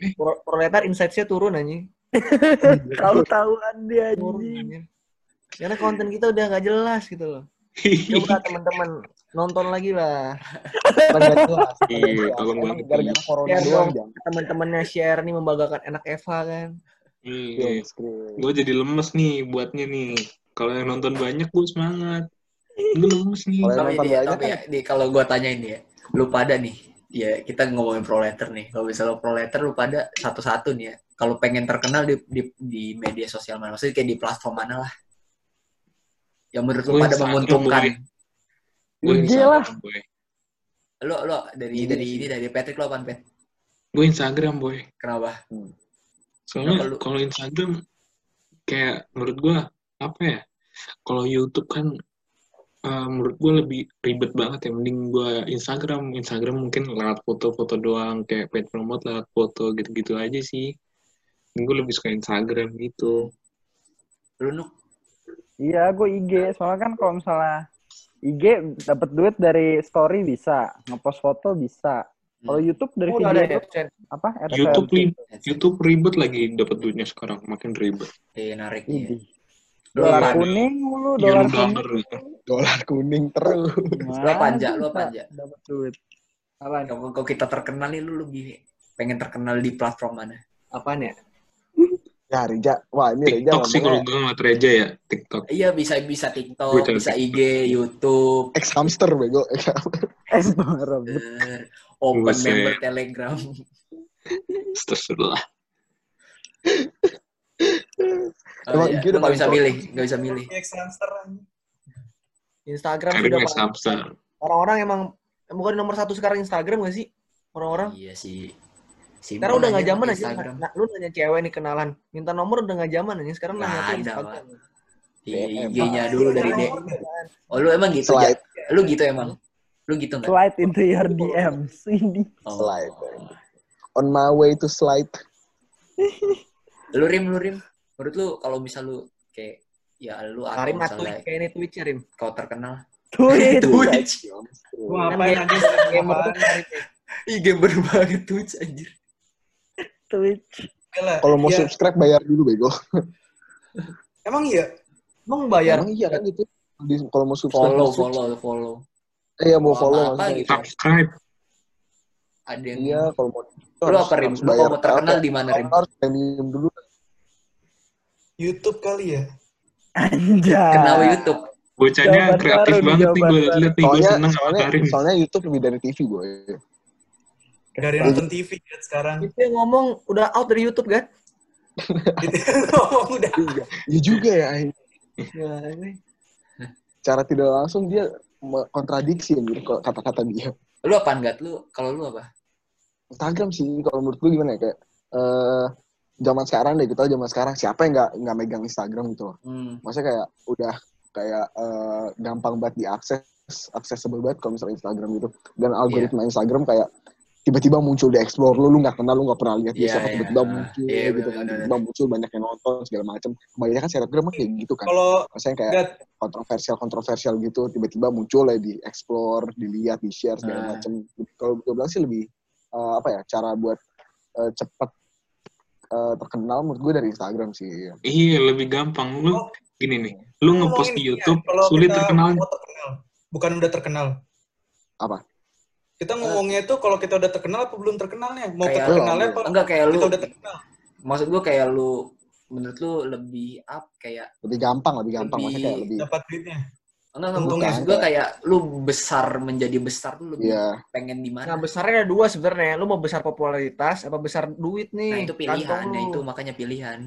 Ya? Pro- Proletar insight-nya turun anjing. Tahu tahuan dia Turun anjing. Karena konten kita udah nggak jelas gitu loh. Coba teman-teman nonton lagi lah. Iya, tolong Emang banget. gara-gara corona doang Teman-temannya share nih membanggakan anak Eva kan. Iya. screen Gue jadi lemes nih buatnya nih. Kalau yang nonton banyak gue semangat. Gue lemes nih. Kalau Tapi, nonton ini, banyak kan ya, kalau gue tanyain ya, lu pada nih, ya kita ngomongin proletar nih. Kalau misalnya proletar lu pada satu-satu nih ya, kalau pengen terkenal di, di, di media sosial mana, maksudnya kayak di platform mana lah, yang menurut lu pada menguntungkan. Gue lah. Instagram boy. Lo lo dari dari ini dari Patrick lo apaan Pet? Gue Instagram boy. Kenapa? Soalnya Kenapa lu- kalau Instagram kayak menurut gue apa ya? Kalau YouTube kan eh, menurut gue lebih ribet banget ya. Mending gue Instagram. Instagram mungkin lewat foto-foto doang. Kayak paid promote lewat foto gitu-gitu aja sih. Gue lebih suka Instagram gitu. Lu nuk Iya, gue IG. Soalnya kan kalau misalnya IG dapat duit dari story bisa, ngepost foto bisa. Kalau YouTube dari Oh, udah video ada itu AdSense. apa? YouTube YouTube ribet lagi dapat duitnya sekarang. Makin ribet. eh nariknya. Idih. Dolar kuning mulu, dolar kuning. gitu. dolar kuning terus Lu panja, lu bisa panja. Dapat duit. Apaan? Kalau kalau kita terkenal nih lu lebih pengen terkenal di platform mana? Apaan ya? ya Rija wah ini Rija TikTok sih kalau gue ngeliat Reja ya. TikTok. Iya bisa bisa TikTok, cari bisa IG, YouTube, ex hamster bego Es marah. Twitter, open Buset. member Telegram. Terserah. Oh, Emang iya. IG udah nggak bisa milih, nggak bisa milih. Instagram sudah paling- orang-orang emang bukan nomor satu sekarang Instagram gak sih? Orang-orang. Iya sih. Simpel Sekarang udah nggak zaman aja. Nah, lu nanya cewek nih kenalan, minta nomor udah nggak zaman aja. Sekarang Nggak nanya tuh Instagram. Di DM. IG-nya dulu dari D. Oh lu emang gitu ya? Lu gitu emang? Lu gitu nggak? Slide into your DMs. Ini. Oh. slide on my way to slide Lu rim, lu rim. Menurut lu kalau misal lu kayak ya lu atau Karim atau misalnya kayak ini Twitch ya, Rim. kau terkenal Tweet. Twitch. Gue Kan ngapain game- aja gamer Karim ya. Ih gamer banget Twitch anjir. Twitch. Kalau mau iya. subscribe bayar dulu bego Emang iya? Emang bayar? Emang iya kan gitu Di- kalau mau subscribe Follow, follow, follow. eh ya mau follow apa gitu. Subscribe. Ada yang iya kalau mau Lu apa rim? Lu kalau mau terkenal di mana rim? harus premium dulu YouTube kali ya? Anjay. Kenal YouTube. Bocahnya Jawaban kreatif baru banget nih gue liat nih gue seneng sama soalnya, Karim. soalnya YouTube lebih dari TV, ada yang nonton TV kan sekarang. Itu yang ngomong udah out dari YouTube kan? Itu yang ngomong udah. Iya, iya juga ya. Nah, ini. Cara tidak langsung dia kontradiksi kata-kata dia. Lu apaan enggak? Lu kalau lu apa? Instagram sih kalau menurut gue gimana ya kayak eh zaman sekarang deh kita zaman sekarang siapa yang nggak nggak megang Instagram gitu loh. Hmm. Maksudnya kayak udah kayak eh, gampang banget diakses accessible banget kalau misalnya Instagram gitu dan algoritma Instagram kayak tiba-tiba muncul di explore lu lu nggak kenal lu nggak pernah lihat Iya, siapa iya. tiba-tiba muncul Iya, gitu kan benar-benar. tiba-tiba muncul banyak yang nonton segala macam kebanyakan selebgram mah kayak gitu kan Kalau maksudnya kayak Gat, kontroversial kontroversial gitu tiba-tiba muncul ya di explore dilihat di share segala Ah. macam kalau gue bilang sih lebih eh, apa ya cara buat eh, cepet eh, terkenal menurut gue dari Instagram sih Iya lebih gampang. Lu Oh. gini nih, lu ngepost di ya, YouTube kalau sulit kita terkenal. mau terkenal. Bukan udah terkenal. Apa? Kita ngomongnya itu kalau kita udah terkenal apa belum terkenalnya? Mau Kayak- terkenalnya apa? Enggak kayak lu Kita udah terkenal. maksud gua kayak lu menurut lu lebih up kayak lebih gampang lebih gampang Lebih- maksudnya kayak lebih Dapat duitnya. Enggak enggak Untungnya gua kayak lu besar menjadi besar tuh lebih Iya. pengen di Nah, mana? besarnya ada dua sebenarnya. Lu mau besar popularitas apa besar duit nih? Nah, itu pilihan, nah lu. itu makanya pilihan.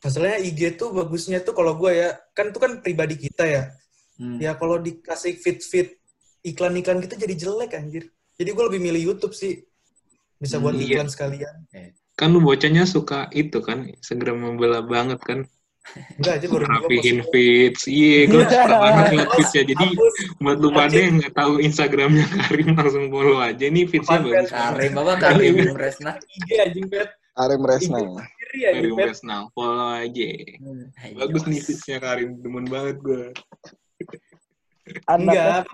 Masalahnya IG tuh bagusnya tuh kalau gue ya, kan itu kan pribadi kita ya. Hmm. Ya kalau dikasih fit-fit iklan-iklan gitu jadi jelek anjir. Jadi gue lebih milih YouTube sih. Bisa buat Hmm, iya. iklan sekalian. Kan lu bocahnya suka itu kan, Instagram membela banget kan. Enggak aja baru Rapihin feeds. Iya, gue suka banget ngeliat feedsnya. Jadi buat lu pada yang nggak tahu Instagramnya Karim langsung follow aja. Nih feedsnya bagus. Karim apa Karim Resna? IG anjing pet. Arem Resna Karim pet. Resnal, follow aja. Bagus nih feedsnya Karim, demen banget gue. Enggak,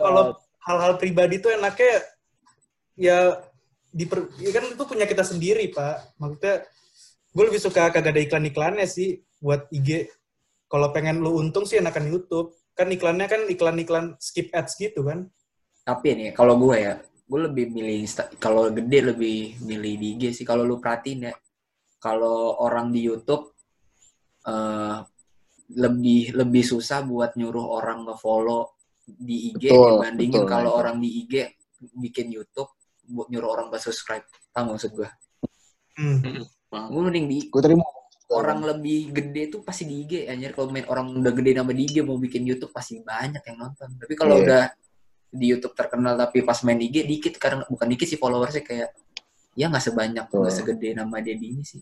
kalau hal-hal pribadi tuh enaknya ya diper, ya kan itu punya kita sendiri, Pak. Maksudnya gue lebih suka kagak ada iklan-iklannya sih buat IG. Kalau pengen lu untung sih enakan YouTube. Kan iklannya kan iklan-iklan skip ads gitu kan. Tapi nih kalau gue ya, gue lebih milih Insta. Kalau gede lebih milih di IG sih. Kalau lu perhatiin ya, kalau orang di YouTube eh lebih lebih susah buat nyuruh orang nge-follow di IG Betul, dibandingin betul. kalau orang di IG bikin YouTube buat nyuruh orang ke subscribe. Tahu maksud gue? Hmm. Gue mending di gue tadi mau orang lebih gede tuh pasti di IG anjir. Kalau main orang udah gede nama di IG mau bikin YouTube pasti banyak yang nonton. Tapi kalau Iya. udah di YouTube terkenal tapi pas main IG dikit karena bukan dikit sih followersnya kayak ya nggak sebanyak nggak segede nama dia di ini sih.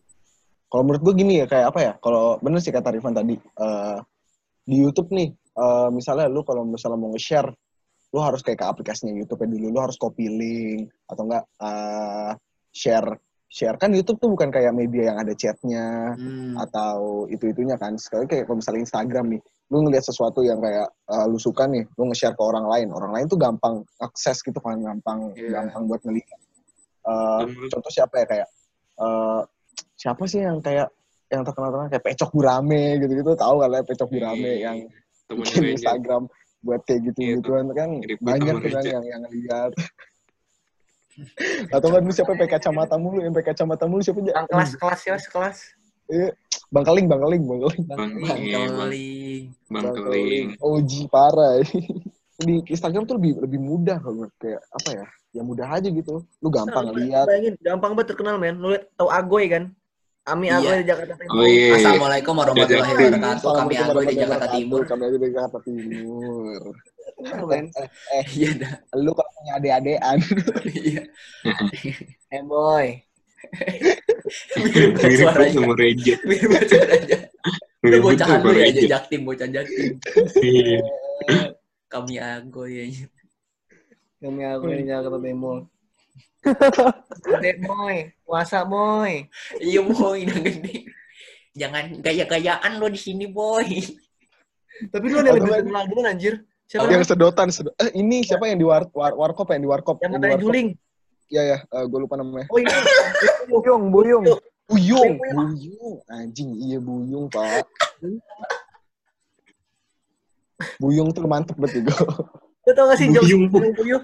Kalau menurut gue gini ya kayak apa ya? Kalau bener sih kata Rifan tadi eh, di YouTube nih, eh, misalnya lu kalau misalnya mau nge-share, lu harus kayak ke aplikasinya YouTube ya dulu, lu harus copy link atau enggak eh, share share kan YouTube tuh bukan kayak media yang ada chatnya hmm. atau itu itunya kan. Sekali kayak kalau misalnya Instagram nih, lu ngeliat sesuatu yang kayak eh, lu suka nih, lu nge-share ke orang lain, orang lain tuh gampang akses gitu kan, gampang Iya. gampang buat ngelihat. Eh, Dan menurut- contoh siapa ya kayak eh, siapa sih yang kayak yang terkenal terkenal kayak Pecok Gurame gitu-gitu tahu kan ya Pecok Gurame Iya, yang temennya bikin Reja. Instagram buat kayak gitu Iya, gituan kan banyak kan yang yang lihat atau kan siapa yang pakai kacamata mulu yang pakai kacamata mulu siapa aja Yang kelas kelas ya kelas. Iya, Bang Keling Bang Keling Bang Keling Bang, iya, bang, bang keling. OG parah di Instagram tuh lebih lebih mudah kalau kayak apa ya ya mudah aja gitu lu gampang Nah, lihat Bayangin, gampang banget terkenal men. Lu liat, tau Agoy kan? Ami Iya. Agoy di Jakarta Timur. Oh iya. Assalamualaikum warahmatullahi Jajan. wabarakatuh kami Agoy di Jakarta Timur. Kami Agoy di Jakarta Timur. Bener, men. iya dah Lu kalau punya ade-adean. iya Eh boy. mirip banget Mirip sama Reja. mirip banget suaranya lu Mirip banget bocahan sama lu ya jaktim bocah jaktim Iya. kami Agoy ya Kami Agoy di Jakarta Timur. Gede boy. Puasa boy. Iya boy, udah gede. Jangan gaya-gayaan lo di sini boy. Tapi lu ada Atau lebih terkenal dulu anjir. Siapa yang sedotan, sedot- eh, ini siapa yang di war, war, warkop ya? yang di warkop Yang yang di matanya warkop juling. iya ya gue lupa namanya Oh iya. Buyung, buyung. Buyung Buyung. Anjing iya Buyung pak Buyung tuh mantep banget gue Lu tau gak sih jokes Buyung. Buyung Buyung?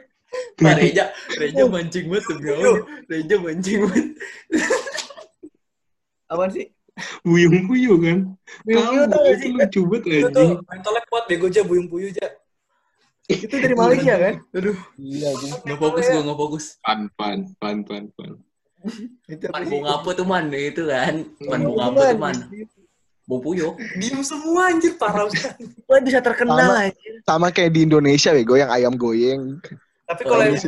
Pak Reja, Reja mancing banget Allah. Reja mancing banget. Apaan sih? Buyung puyuh kan. Buyung-buyuh Tahu tau gak itu sih? lucu banget anjing. tuh mentalnya kuat bego aja buyung puyuh aja. Itu dari Malaysia kan? Aduh, Iya, nggak fokus gue nggak fokus. Pan pan pan pan pan. Itu sih? bunga apa tuh man itu kan? Man Bunga apa Man. tuh man? Bau puyuh. Diem semua anjir parah banget. Wah, bisa terkenal Sama. anjir. Sama kayak di Indonesia bego yang ayam goyeng. Tapi kalau yang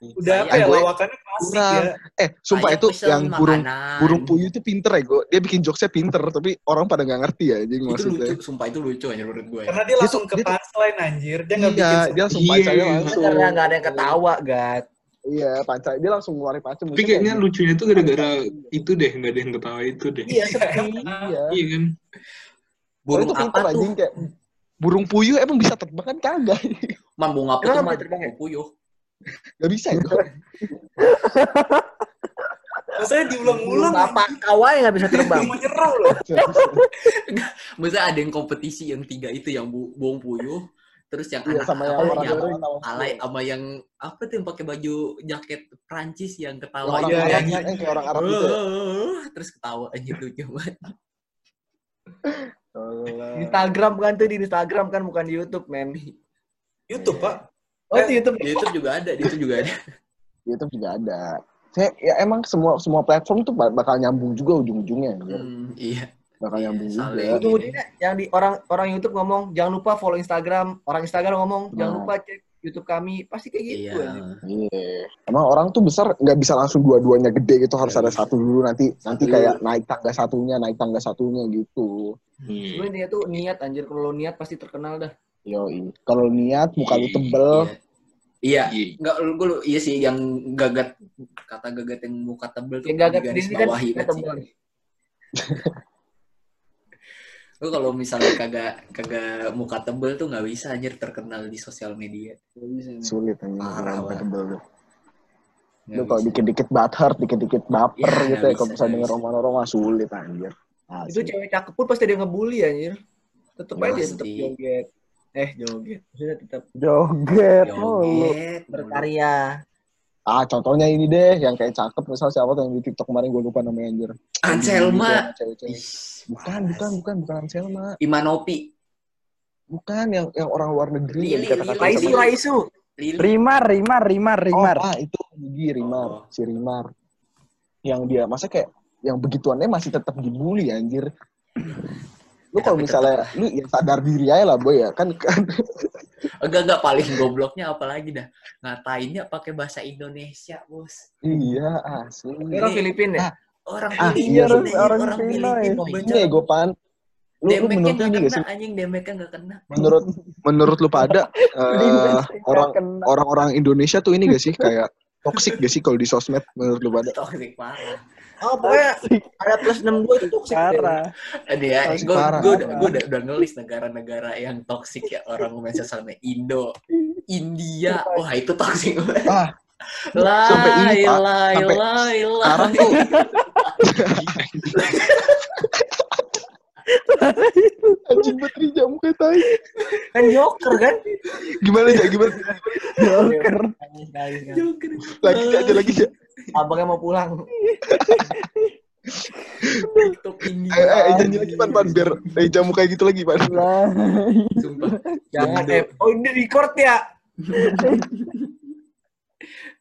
sih. udah apa ya gue- lawakannya klasik kurang. ya. Eh, sumpah Ayam itu yang burung makanan. burung puyuh itu pinter ya, gue. Dia bikin jokesnya pinter, tapi orang pada nggak ngerti ya, anjing Itu maksudnya. lucu, sumpah itu lucu aja menurut gue. Karena dia langsung ke dia tuh- punchline anjir. Dia nggak bikin Iya, se- dia langsung Iya. pancanya langsung. Karena nggak ada yang ketawa, Gat. Iya, pancai. Dia langsung ngeluarin pancai. Tapi kayaknya lucunya tuh gara-gara itu deh, nggak ada yang ketawa itu deh. Iya, sepi. Iya. Iya kan? Burung itu pinter anjing kayak burung puyuh emang bisa terbang kan kagak. Man bunga apa tuh man? ya? Puyuh. Gak bisa itu. Maksudnya diulang-ulang. Bapak kawai nggak bisa terbang. Mau nyerang loh. Maksudnya ada yang kompetisi yang tiga itu yang bu buang puyuh, terus yang Iya anak sama yang apa, orang yang orang alay sama yang apa tuh yang pakai baju jaket Prancis yang ketawa orang Iya, Arab, nyanyi. eh, kayak orang Arab gitu. ya. "Uh," terus ketawa aja lucu banget. Di Instagram kan tuh di Instagram kan bukan di YouTube, men. YouTube, Pak. Oh, di YouTube. Di YouTube juga ada, di YouTube juga ada. YouTube juga ada. Saya ya emang semua semua platform tuh bak- bakal nyambung juga ujung-ujungnya. anjir. Hmm, iya. Bakal nyambung juga. Ujung-ujungnya yang di orang orang YouTube ngomong jangan lupa follow Instagram, orang Instagram ngomong jangan Nah. lupa cek YouTube kami, pasti kayak gitu. Iya. Iya. Emang orang tuh besar nggak bisa langsung dua-duanya gede gitu harus ada satu dulu nanti nanti Satu. kayak naik tangga satunya naik tangga satunya gitu. Hmm. Tuh niat anjir kalau niat pasti terkenal dah. Yoi. Kalau niat muka lu tebel, Iya. Iya. Enggak, gue iya sih yang gagat kata gagat yang muka tebel tuh Yang gagat digaris ini kan tebel. Gue kalau misalnya kagak kagak muka tebel tuh nggak bisa anjir terkenal di sosial media. sulit Parah, muka tebel lu. Nggak Lu kalau dikit-dikit butthurt, dikit-dikit baper Iya, gitu ya kalau nggak denger bisa. roman-roman sulit anjir. Itu Asli. cewek cakep pun pasti dia ngebully anjir. Tetep aja tetep joget. Eh joget. Maksudnya tetap Joget mulu. Joget, berkarya. Ah, contohnya ini deh, yang kayak cakep misal siapa tuh yang di TikTok kemarin gue lupa namanya anjir. Anselma. Ih, Bukan, bukan, bukan, bukan Anselma. Imanopi. Bukan yang yang orang luar negeri yang Lili, dikatakan Raisu. Lili. Rimar, Rimar, Rimar, Rimar. Oh, ah, itu Gigi Rimar, Oh. si Rimar. Yang dia masa kayak yang begituannya masih tetap dibully anjir. Lu Ya, kalau misalnya lu ya sadar diri aja lah boy ya kan kan Enggak enggak paling gobloknya apalagi dah. Ngatainnya pakai bahasa Indonesia, Bos. iya asli. Ini orang Filipina ya? Orang Ah, Filipina, iya, orang- orang orang Filipina, ya. Ini gue pan. Lu, lu Demeknya menurut lu gak kena, sih? anjing demeknya nggak kena. Menurut menurut lu pada eh, orang Kena. orang-orang Indonesia tuh ini gak sih kayak toxic gak sih kalau di sosmed menurut lu pada? Toxic parah. Oh, pokoknya ada plus 62 itu toxic. deh. Parah. Ada ya, gue parah. gue udah, udah, udah ngelis negara-negara yang toxic ya orang main sosial media. Indo, India, wah itu toxic banget. Ah, Lai, Sampai ini, Pak. lai, Sampai lai, sekarang tuh anjing banget Rija muka tai. Kan Joker kan? Gimana ya? Gimana? Joker. Joker. Lagi aja lagi ya. Abangnya mau pulang. TikTok India. Eh, eh, nyanyi lagi pan pan biar Rija muka gitu lagi pan. Sumpah. Jangan eh. Oh, ini record ya.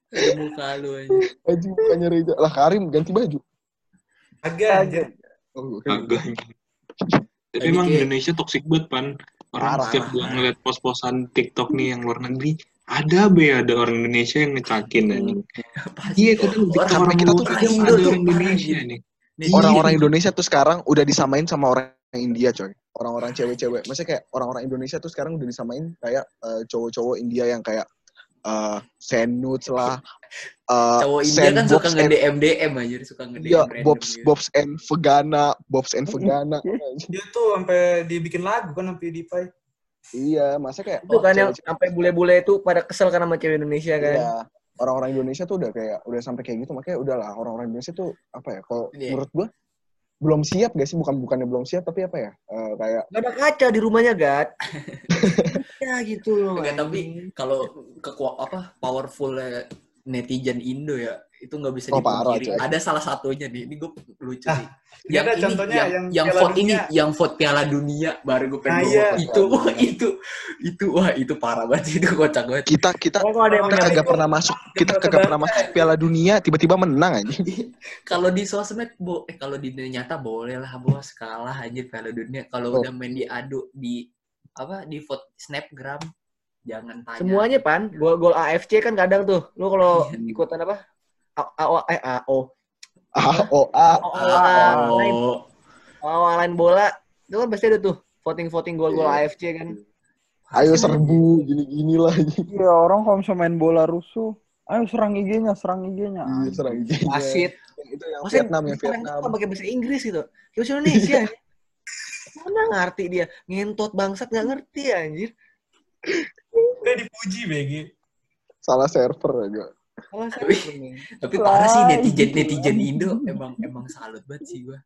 Ada muka lu aja. Anjing mukanya Rija. Lah Karim ganti baju. Agak anjir. Oh. Agak. Tapi emang kayak- Indonesia toxic banget, Pan. Orang Parah. setiap gua ngeliat pos-posan TikTok nih yang luar negeri, ada be ada orang Indonesia yang ngecakin anjing. Pasti. Iya, kadang Orang kita tuh ada orang Indonesia nih. Nih, Orang-orang Indonesia tuh sekarang udah disamain sama orang India coy. Orang-orang cewek-cewek. Maksudnya kayak orang-orang Indonesia tuh sekarang udah disamain kayak eh, cowok-cowok India yang kayak eh senuts lah. eh, cowok India kan suka nge-DM DM aja, suka nge-DM Iya, Bobs gitu. Bobs and Vegana, Bobs and Vegana. Dia tuh sampai dibikin lagu kan sampai di Pai. Iya, masa kayak Itu kan yang cewek-cewek- sampai bule-bule itu pada kesel karena sama cewek Indonesia kan. Iya. Orang-orang Indonesia tuh udah kayak udah sampai kayak gitu makanya udahlah orang-orang Indonesia tuh apa ya kalau Iya. menurut gua belum siap gak sih bukan bukannya belum siap tapi apa ya Eh, kayak Gak ada kaca di rumahnya, Gat. ya gitu loh. Enggak, tapi kalau kekuat apa powerful netizen Indo ya itu nggak bisa Oh, parah, dipungkiri. Ada salah satunya nih, ini gue lucu Ah, sih. ini Yang ada ini, contohnya yang, yang yang vote ini, Dunia. yang vote Piala Dunia, baru gue pengen Nah, iya. itu, wah, itu, itu, wah itu parah banget, itu kocak banget. Kita kita kalau ada yang kita kagak pernah masuk kita kagak pernah masuk Piala Dunia tiba-tiba menang aja. Kalau di sosmed, bo, eh kalau di dunia nyata boleh lah bos kalah anjir Piala Dunia. Kalau Oh. udah main diadu di apa di vote snapgram, jangan tanya. Semuanya pan, gol gol AFC kan kadang tuh. Lu kalau Iya. ikutan apa? A- AO eh AO. AO lain AO lain bola. Itu kan pasti ada tuh voting-voting gol-gol Iya. AFC kan. ayo serbu gini-gini lah. Iya, orang kalau misalnya main bola rusuh, ayo serang IG-nya, serang IG-nya. Iya, serang IG. Wasit. Itu yang Maksudnya Vietnam yang Vietnam. tuh pakai bahasa Inggris gitu. Kayak bahasa Indonesia. Mana ngerti dia? Ngentot bangsat nggak ngerti anjir. Udah dipuji BG. Salah server Tapi- tapi parah sih netizen netizen. Indo emang emang salut banget sih gua.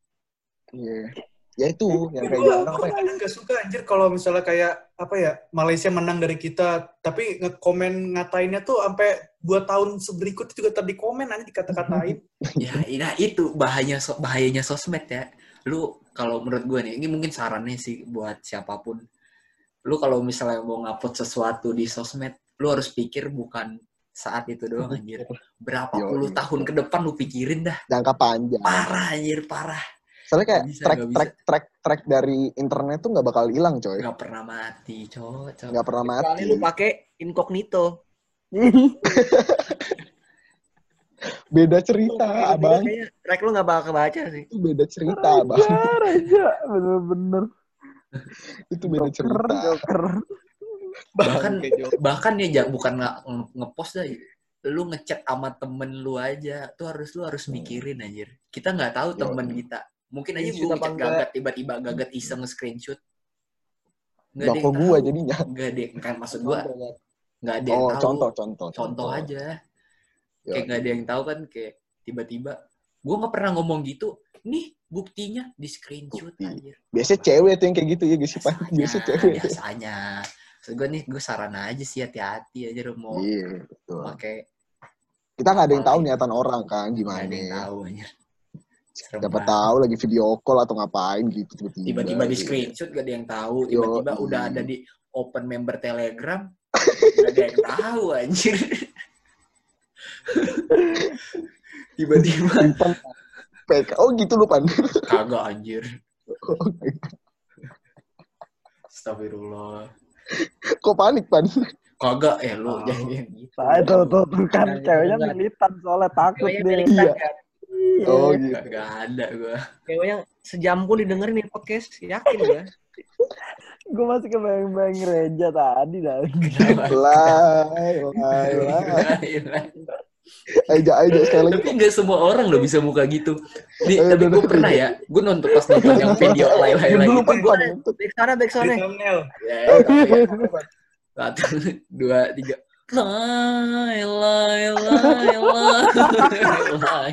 Iya. Ya itu yang kayak Gue gitu apa ya? kadang gak suka anjir kalau misalnya kayak apa ya Malaysia menang dari kita, tapi ngekomen ngatainnya tuh sampai dua tahun berikut juga tadi komen aja dikata-katain. Ya, nah itu bahaya so- bahayanya sosmed ya. Lu kalau menurut gue nih, ini mungkin sarannya sih buat siapa pun. Lu kalau misalnya mau ngupload sesuatu di sosmed, lu harus pikir bukan saat itu doang anjir. Berapa Yo, puluh iya. tahun ke depan lu pikirin dah. Jangka panjang. Parah anjir, parah. Soalnya kayak bisa, track bisa. track track track dari internet tuh nggak bakal hilang coy. Nggak pernah mati, cowok. Nggak pernah mati. Kecuali lu pakai incognito. Beda cerita pakai abang. kayaknya track lu nggak bakal kebaca sih. Itu beda cerita abang. Raja, Raja, bener-bener. Itu beda Joker, cerita. Joker. Bahkan bahkan ya bukan nge- nge- ngepost dah lu ngechat sama temen lu aja tuh harus lu harus mikirin anjir. Kita nggak tahu Yo, temen iya. kita. Mungkin aja Screenshot gue ngechat gagat tiba-tiba gagat iseng nge-screenshot nggak Nggak ada yang gua tahu. jadinya. nggak ada yang- kan maksud gua nggak ada yang Oh, tahu. contoh, contoh, contoh aja. Yo. kayak nggak ada yang tahu kan kayak tiba-tiba. Gue nggak pernah ngomong gitu. Nih buktinya di screenshot Bukti. anjir. Biasanya cewek tuh yang kayak gitu ya guys biasanya Biasanya biasanya Maksud gue nih gue saran aja sih hati-hati aja lu mau Iya, betul. pakai Kita nggak ada yang tahu niatan orang kan gimana. ada yang tahu anjir Dapat tahu lagi video call atau ngapain gitu tiba-tiba. tiba-tiba di gitu. screenshot gak ada yang tahu tiba-tiba udah ada di open member telegram gak ada yang tahu anjir tiba-tiba PK. Oh gitu lu Pan. kagak anjir Astagfirullah Kok panik Pan? kagak eh lu Oh. jangan gitu Nah, itu tuh, tuh kan ceweknya jangan. militan soalnya takut Ceweknya dia. militan Iya. kan. Iya. Oh gitu. kagak ada gua Ceweknya sejam pun didengerin nih podcast. Yakin gue. Gue masih kebayang-bayang Reja tadi dah. Kenapa? Lai, lai, Ayo, ayo, sekali lagi. tapi nggak semua orang loh bisa muka gitu Nih, Ayo, tapi gue pernah ya gue nonton pas nonton yang video lain lain Dulu lagi gue Pan. Back sana, back Di sana. thumbnail. Ya, satu dua tiga lai lai lai lai lai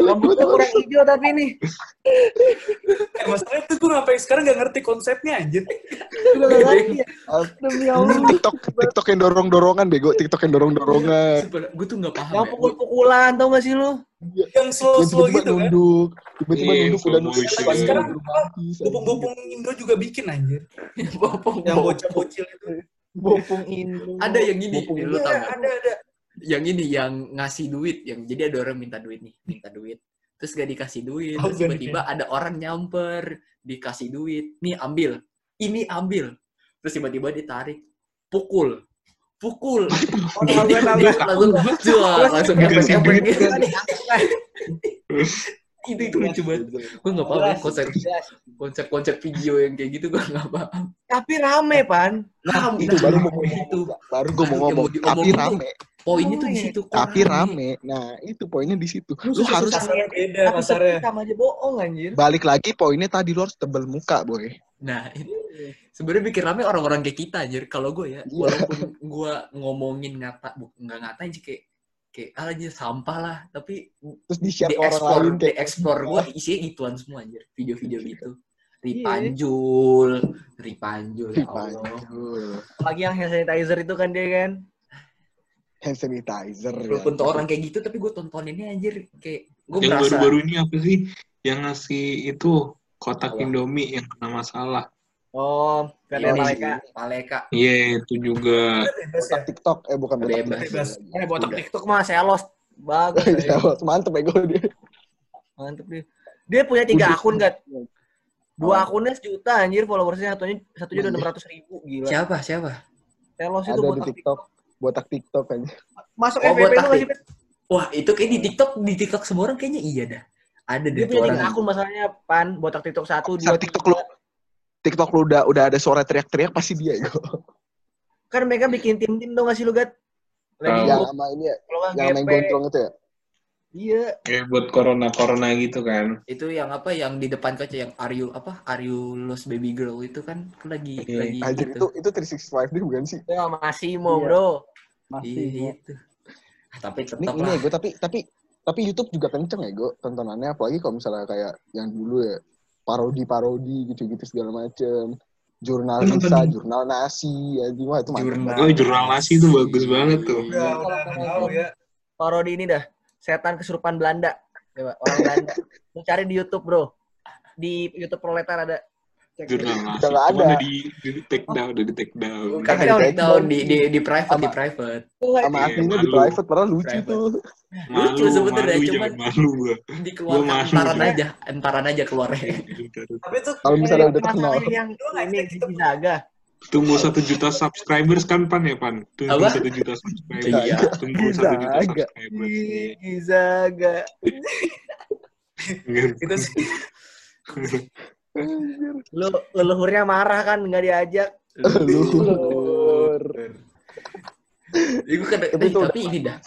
Rambutnya kurang hijau tapi nih. Eh, masalahnya tuh gue sampai sekarang gak ngerti konsepnya anjir. Udah ngerti ya. Demi Allah. TikTok, TikTok yang dorong-dorongan bego, TikTok yang dorong-dorongan. gue tuh nggak paham Yang ya. pukul-pukulan tau gak sih lu? Yang slow-slow Yang tiba-tiba gitu kan. nunduk, tiba-tiba Iya, nunduk udah nunduk. Sekarang. Bopong-bopong Indo juga bikin anjir. Bopong, Yang bocah-bocil itu. Bopong Indo. ada yang ini Bopong. lu Iya, ada, ada. Yang ini yang ngasih duit yang jadi ada orang minta duit nih minta duit. Terus gak dikasih duit Oh, terus tiba-tiba ada orang nyamper dikasih duit. Nih ambil. Ini ambil. Terus tiba-tiba ditarik. Pukul. Pukul. Oh, langsung jual langsung efek-efek. itu itu lucu banget gue nggak paham ya konsep konsep konsep video yang kayak gitu gue nggak paham Tapi rame, Pan. nah, Itu nah, baru mau itu Baru gue mau ngomong, tapi rame, poinnya tuh di situ tapi rame. Nah, itu poinnya di situ. Lu harus beda, sepi sama aja bohong anjir. balik lagi poinnya tadi lu harus tebel muka, boy. Nah, ini sebenarnya bikin rame orang-orang kayak kita anjir. Kalau gue ya, Iya. walaupun gue ngomongin ngata, bu, nggak ngatain sih kayak kayak ah, anjir sampah lah, tapi Terus di ke orang lain explore, di kayak explore gue isinya gituan semua anjir, video-video gitu. Ripanjul, Ripanjul, ya Allah. Panjul. Lagi yang hand sanitizer itu kan dia kan. Hand sanitizer. ya. Walaupun tuh orang kayak gitu, tapi gue tontoninnya anjir kayak gue Yang merasa baru-baru ini apa sih? Yang ngasih itu kotak? Indomie yang kena masalah. Oh, kan Iya, yang mereka. Paleka. Iya, itu juga. Bebas ya. Botak TikTok. Eh bukan botak Bebas. TikTok. Bebas. Eh, botak Udah. TikTok mah saya lost. Bagus. Ya, Mantep ego dia. Mantep dia. Dia punya tiga Udah. akun, Gat. Dua Oh. akunnya sejuta anjir followersnya satunya satunya udah enam ratus ribu gila. Siapa? Siapa? Telos itu Ada di botak TikTok. Botak TikTok kan. Masuk Oh, FVP botak lu nggak sih? tik- Wah, itu kayak di TikTok, di TikTok semua orang kayaknya iya dah. Ada Dia punya tiga akun masalahnya pan botak TikTok satu dua TikTok lu TikTok lu udah udah ada suara teriak-teriak pasti dia ego. Kan mereka bikin tim-tim dong nggak sih lu Gat? Lagi. Yang sama ini ya, yang main GP. gondrong itu ya. Iya. Kayak buat corona-corona gitu kan. Itu yang apa? Yang di depan kaca yang are you apa? Are you lost baby girl itu kan kan lagi Iya. lagi Anjir gitu. itu itu 365 dia bukan sih? Ya masih mau Iya. bro. Masih. Iya itu. Ah, Tapi Ini tetap ini lah. ego tapi tapi tapi YouTube juga kenceng ya gue tontonannya apalagi kalau misalnya kayak yang dulu ya parodi-parodi gitu-gitu segala macem jurnal kisah, jurnal nasi, ya gimana itu mantap. Jurnal. Oh, jurnal nasi itu bagus banget tuh. Udah, udah tahu ya. Parodi ini dah. Setan kesurupan Belanda. Coba orang Belanda. Lu cari di YouTube bro. Di YouTube proletar ada. Jurnal nasi. Udah Cuma ada. udah di, di take down, udah di take down. Kan Kan di di take down di di di private di Sama- private. Sama Iya, aslinya di private padahal lucu Private. tuh. Malu, Lucu sebenernya, cuman- jangan malu gua. Dikeluarkan malu. entaran aja, entaran aja keluarnya. Tapi tuh Kalau misalnya udah terkenal. yang ini cek itu, Gigi Zaga. Tunggu satu juta subscribers kan Pan ya Pan? Tunggu Apa? satu juta subscribers. Iya. Tunggu satu juta subscribers. Zaga. itu sih. Lu leluhurnya marah kan nggak diajak. Luhur. Itu kan Tapi tapi, itu tapi ini dah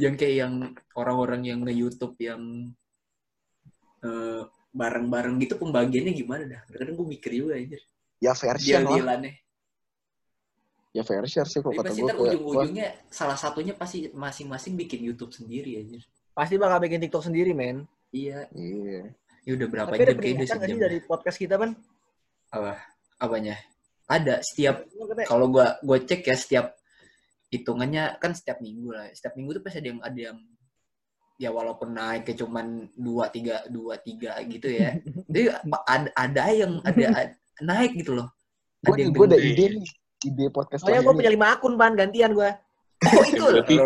yang kayak yang orang-orang yang nge-YouTube yang eh, bareng-bareng gitu pembagiannya gimana dah? Kadang gue mikir juga aja. Ya fair share lah. Ya fair share sih kalau Tapi kata pasti gue. ntar ujung-ujungnya salah satunya pasti masing-masing bikin YouTube sendiri aja. Pasti bakal bikin TikTok sendiri men. Iya. Iya. Ya udah berapa Tapi jam kayak udah sejam. dari podcast kita kan? Apanya? Ada setiap kalau gua gua cek ya setiap hitungannya kan setiap minggu lah. Setiap minggu tuh pasti ada yang ada yang ya walaupun naik ke cuman dua tiga dua tiga gitu ya. Jadi ada ada yang ada, ada naik gitu loh. Gue Ada yang gue ada ide nih. Ide podcast Soalnya gue nih. punya lima akun pan gantian gue. Oh itu Ya, berarti-.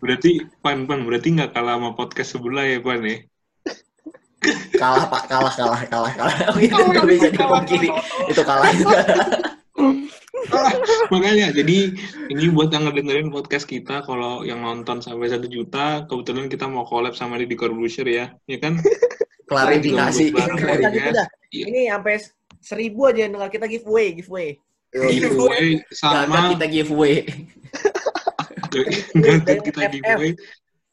Berarti Pan Pan berarti nggak kalah sama podcast sebelah ya Pan ya? Kalah pak kalah kalah kalah kalah. Oh, itu nggak bisa dipungkiri. Itu kalah. Makanya jadi ini buat yang ngedengerin podcast kita kalau yang nonton sampai satu juta kebetulan kita mau collab sama di Corbusier ya, ya kan? Klarifikasi. Iya. Ini sampai seribu aja yang dengar kita giveaway, giveaway. giveaway Gak sama kita giveaway. Kita giveaway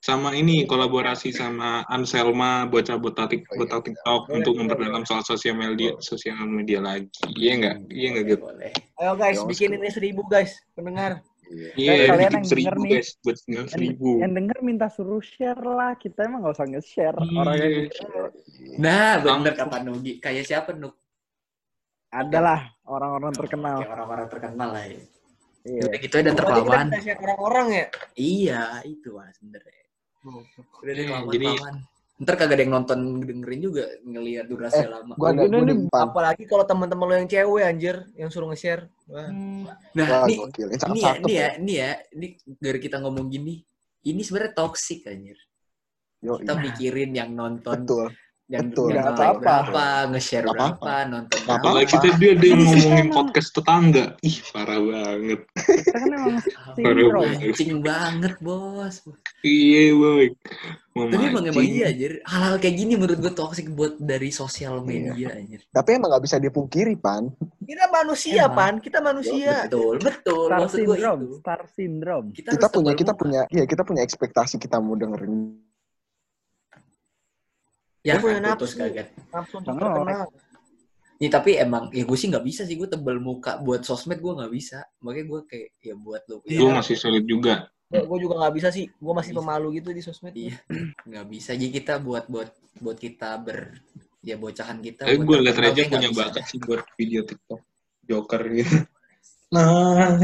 sama ini kolaborasi sama Anselma bocah-bocah tik- Oh, iya. bocah TikTok Boleh, untuk boleh, memperdalam soal sosial media sosial media lagi. Iya enggak? Iya enggak gitu. Boleh. Ayo guys, Yo, bikin ini seribu guys, pendengar. Iya. Iya, kalian bikin yang seribu denger nih. guys, buat Yang, seribu. yang denger minta suruh share lah. Kita emang gak usah nge-share. Iya. Orang yang Nah, bener kata Nugi. Kayak siapa Nuk? adalah orang-orang terkenal. Kayak orang-orang terkenal lah ya. Iya. Udah gitu dan share orang-orang ya. Iya, itu mas sebenernya. Udah deh Iya, kelamaan jadi- kelamaan. Ntar kagak ada yang nonton dengerin juga ngelihat durasi Eh, lama. Ada gue nih, di pan. Apalagi kalau teman-teman lo yang cewek anjir yang suruh nge-share. Wah. Nah, Wah, gokil. Ini ini ya, ini ya, ini ya, ini dari kita ngomong gini, ini sebenarnya toxic anjir. Yo, Kita iya. mikirin yang nonton, Betul. Yang, betul. yang like apa-apa. berapa, nge-share berapa, apa-apa. nonton Nggak berapa. Apalagi kita dia dia ngomongin podcast tetangga. Ih, parah banget. Kita kan emang banget. Bos. Iya, boy. Tapi emang emang iya anjir. Hal-hal kayak gini menurut gue toxic buat dari sosial media anjir. Tapi emang gak bisa dipungkiri, Pan. Kita manusia, Emang. Pan. Kita manusia. Betul, betul. Star Maksud gue syndrome. itu. Star syndrome. Kita, Kita punya kita punya ya kita punya ekspektasi kita mau dengerin. Ya Dia punya kan, putus nafsu. kaget. Terkenal. Nih tapi emang ya gue sih nggak bisa sih gue tebel muka buat sosmed gue nggak bisa. Makanya gue kayak ya buat lo. Gue masih sulit juga. Gue juga nggak bisa sih. Gue masih Bisa. pemalu gitu di sosmed. Iya. nggak bisa. Jadi kita buat buat buat kita ber ya bocahan kita. Tapi gue liat Reja punya bakat sih buat video TikTok. Joker gitu. Nah.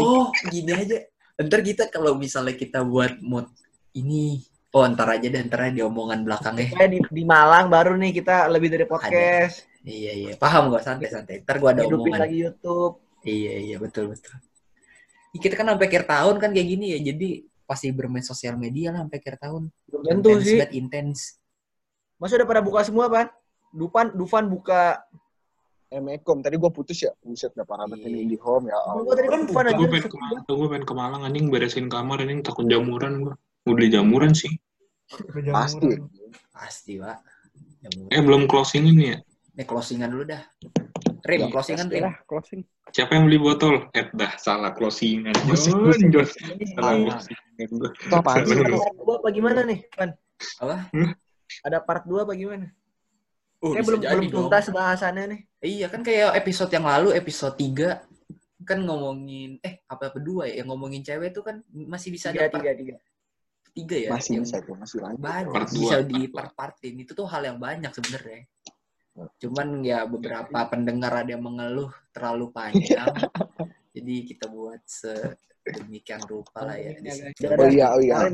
Oh, gini aja. Ntar kita kalau misalnya kita buat mod ini, oh ntar aja deh, ntar aja di omongan belakangnya. Kayak di, di Malang baru nih kita lebih dari podcast. Iya iya, paham gak santai-santai. Ntar gua ada Hidupin omongan. lagi YouTube. Iya iya betul betul. Kita kan sampai akhir tahun kan kayak gini ya, jadi pasti bermain sosial media lah sampai akhir tahun. Tentu Intens sih. banget, intens. Masa udah pada buka semua, Pan? Dufan, Dufan buka. Emekom tadi gue putus ya. Buset udah parah banget Iya. ini di home ya. Gua Allah. tadi kan Dufan aja. Gue pengen ke Malang, gue pengen ke Malang anjing beresin kamar anjing takut jamuran gue. Udah jamuran sih. Pasti. Pasti pak. Ya, Eh belum closing ini ya. Ini closingan dulu dah. Rim, Ya, closingan Rim. lah, closing. Siapa yang beli botol? Eh dah salah closingan. Closing, Jon, Salah Ah. closingan. Itu apaan sih? Salah. part 2 apa gimana nih, Pan? Apa? Ada part 2 apa gimana? Oh, belum jadi belum tuntas bahasannya nih. Iya kan kayak episode yang lalu, episode 3 kan ngomongin eh apa kedua ya yang ngomongin cewek tuh kan masih bisa Tiga, tiga, tiga. Tiga ya Masih yang bisa tuh, masih lanjut. banyak Part bisa part di dua. part partin itu tuh hal yang banyak sebenarnya cuman ya beberapa pendengar ada yang mengeluh terlalu panjang jadi kita buat sedemikian rupa lah ya. Oh iya, oh iya.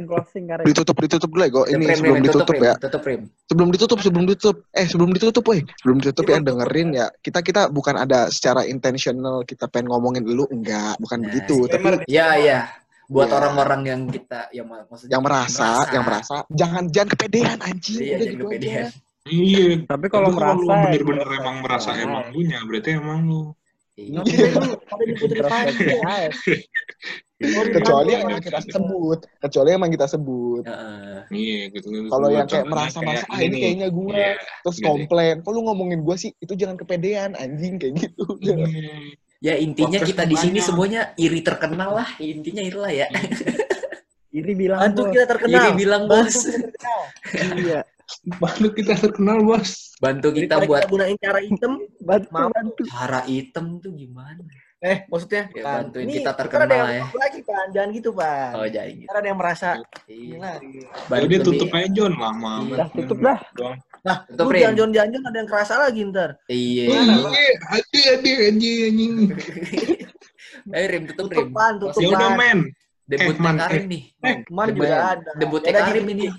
Ditutup, ditutup dulu ya. Tutup, Ini sebelum ditutup ya. tutup Sebelum ditutup, sebelum ditutup. Eh, sebelum ditutup, woi. Sebelum ditutup ya dengerin ya. Kita kita bukan ada secara intentional kita pengen ngomongin dulu, enggak, bukan Nah, begitu. Tapi Disclaimer, ya ya buat Iya. orang-orang yang kita yang ma- maksudnya yang merasa, yang merasa, jangan jangan kepedean anjing. iya jangan gitu kepedean aja. Iya. Tapi kalau merasa lu bener-bener ya, emang merasa ya. emang lu nya, berarti emang lu. Iya. Aja. Kecuali yang emang kita sebut, kecuali yang emang kita sebut. Heeh. Iya gitu. Kalau yang kayak merasa-merasa, kayak ah ini kayaknya gue, Iya. terus Iya komplain, kok lu ngomongin gue sih, itu jangan kepedean, anjing, kayak gitu. Iya. ya intinya Podcast kita di sini banyak. semuanya iri terkenal lah intinya itulah ya Iri bilang Bantu bos. kita terkenal. iri bilang Bantu bos kita terkenal. Iya. Baru kita terkenal bos. bantu kita Daripada buat kita gunain cara item. Bantu, Maaf. bantu. cara item tuh gimana Eh, maksudnya Ya, bantuin ini kita terkenal ada yang ya. lagi, Pan. Jangan gitu, Pan. oh jadi gitu Ntar ada yang merasa Iya. Gila. Bantu Jadi nih. tutup aja John lama. Iya. Tutup dah. Doang. Nah, Tutup, lu jangan ada yang kerasa lagi ntar. iya Iya, hati hati aja anjing. ayo rim tutup Tutup, rim Pan. Tutup, Ya udah men. debut Eh, Man, Karim nih Man Debut- juga ada. debut Ya Karim ini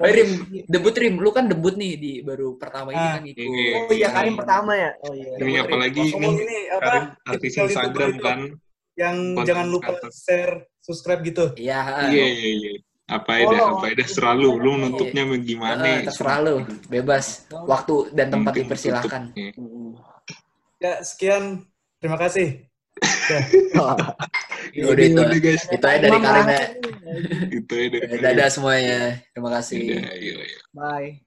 ayo rim debut rim lu kan debut nih di baru pertama ini Ah, kan ikut iya. Oh iya, Karim pertama ya. Oh iya. Ini Debut, apalagi Rim. Ngomong ini ini apa? artis Instagram kan. Yang jangan lupa share, subscribe gitu. iya Iya iya iya. Apa ya dah, apa ya dah serah lu. Lu nutupnya gimana? Eh, terserah lu bebas waktu dan tempat Penting dipersilahkan tutupnya. Ya, sekian. Terima kasih. Udah itu. Udah guys. itu aja dari Karim ya Itu aja dari dadah semuanya terima kasih Dadah, iya, iya. Bye.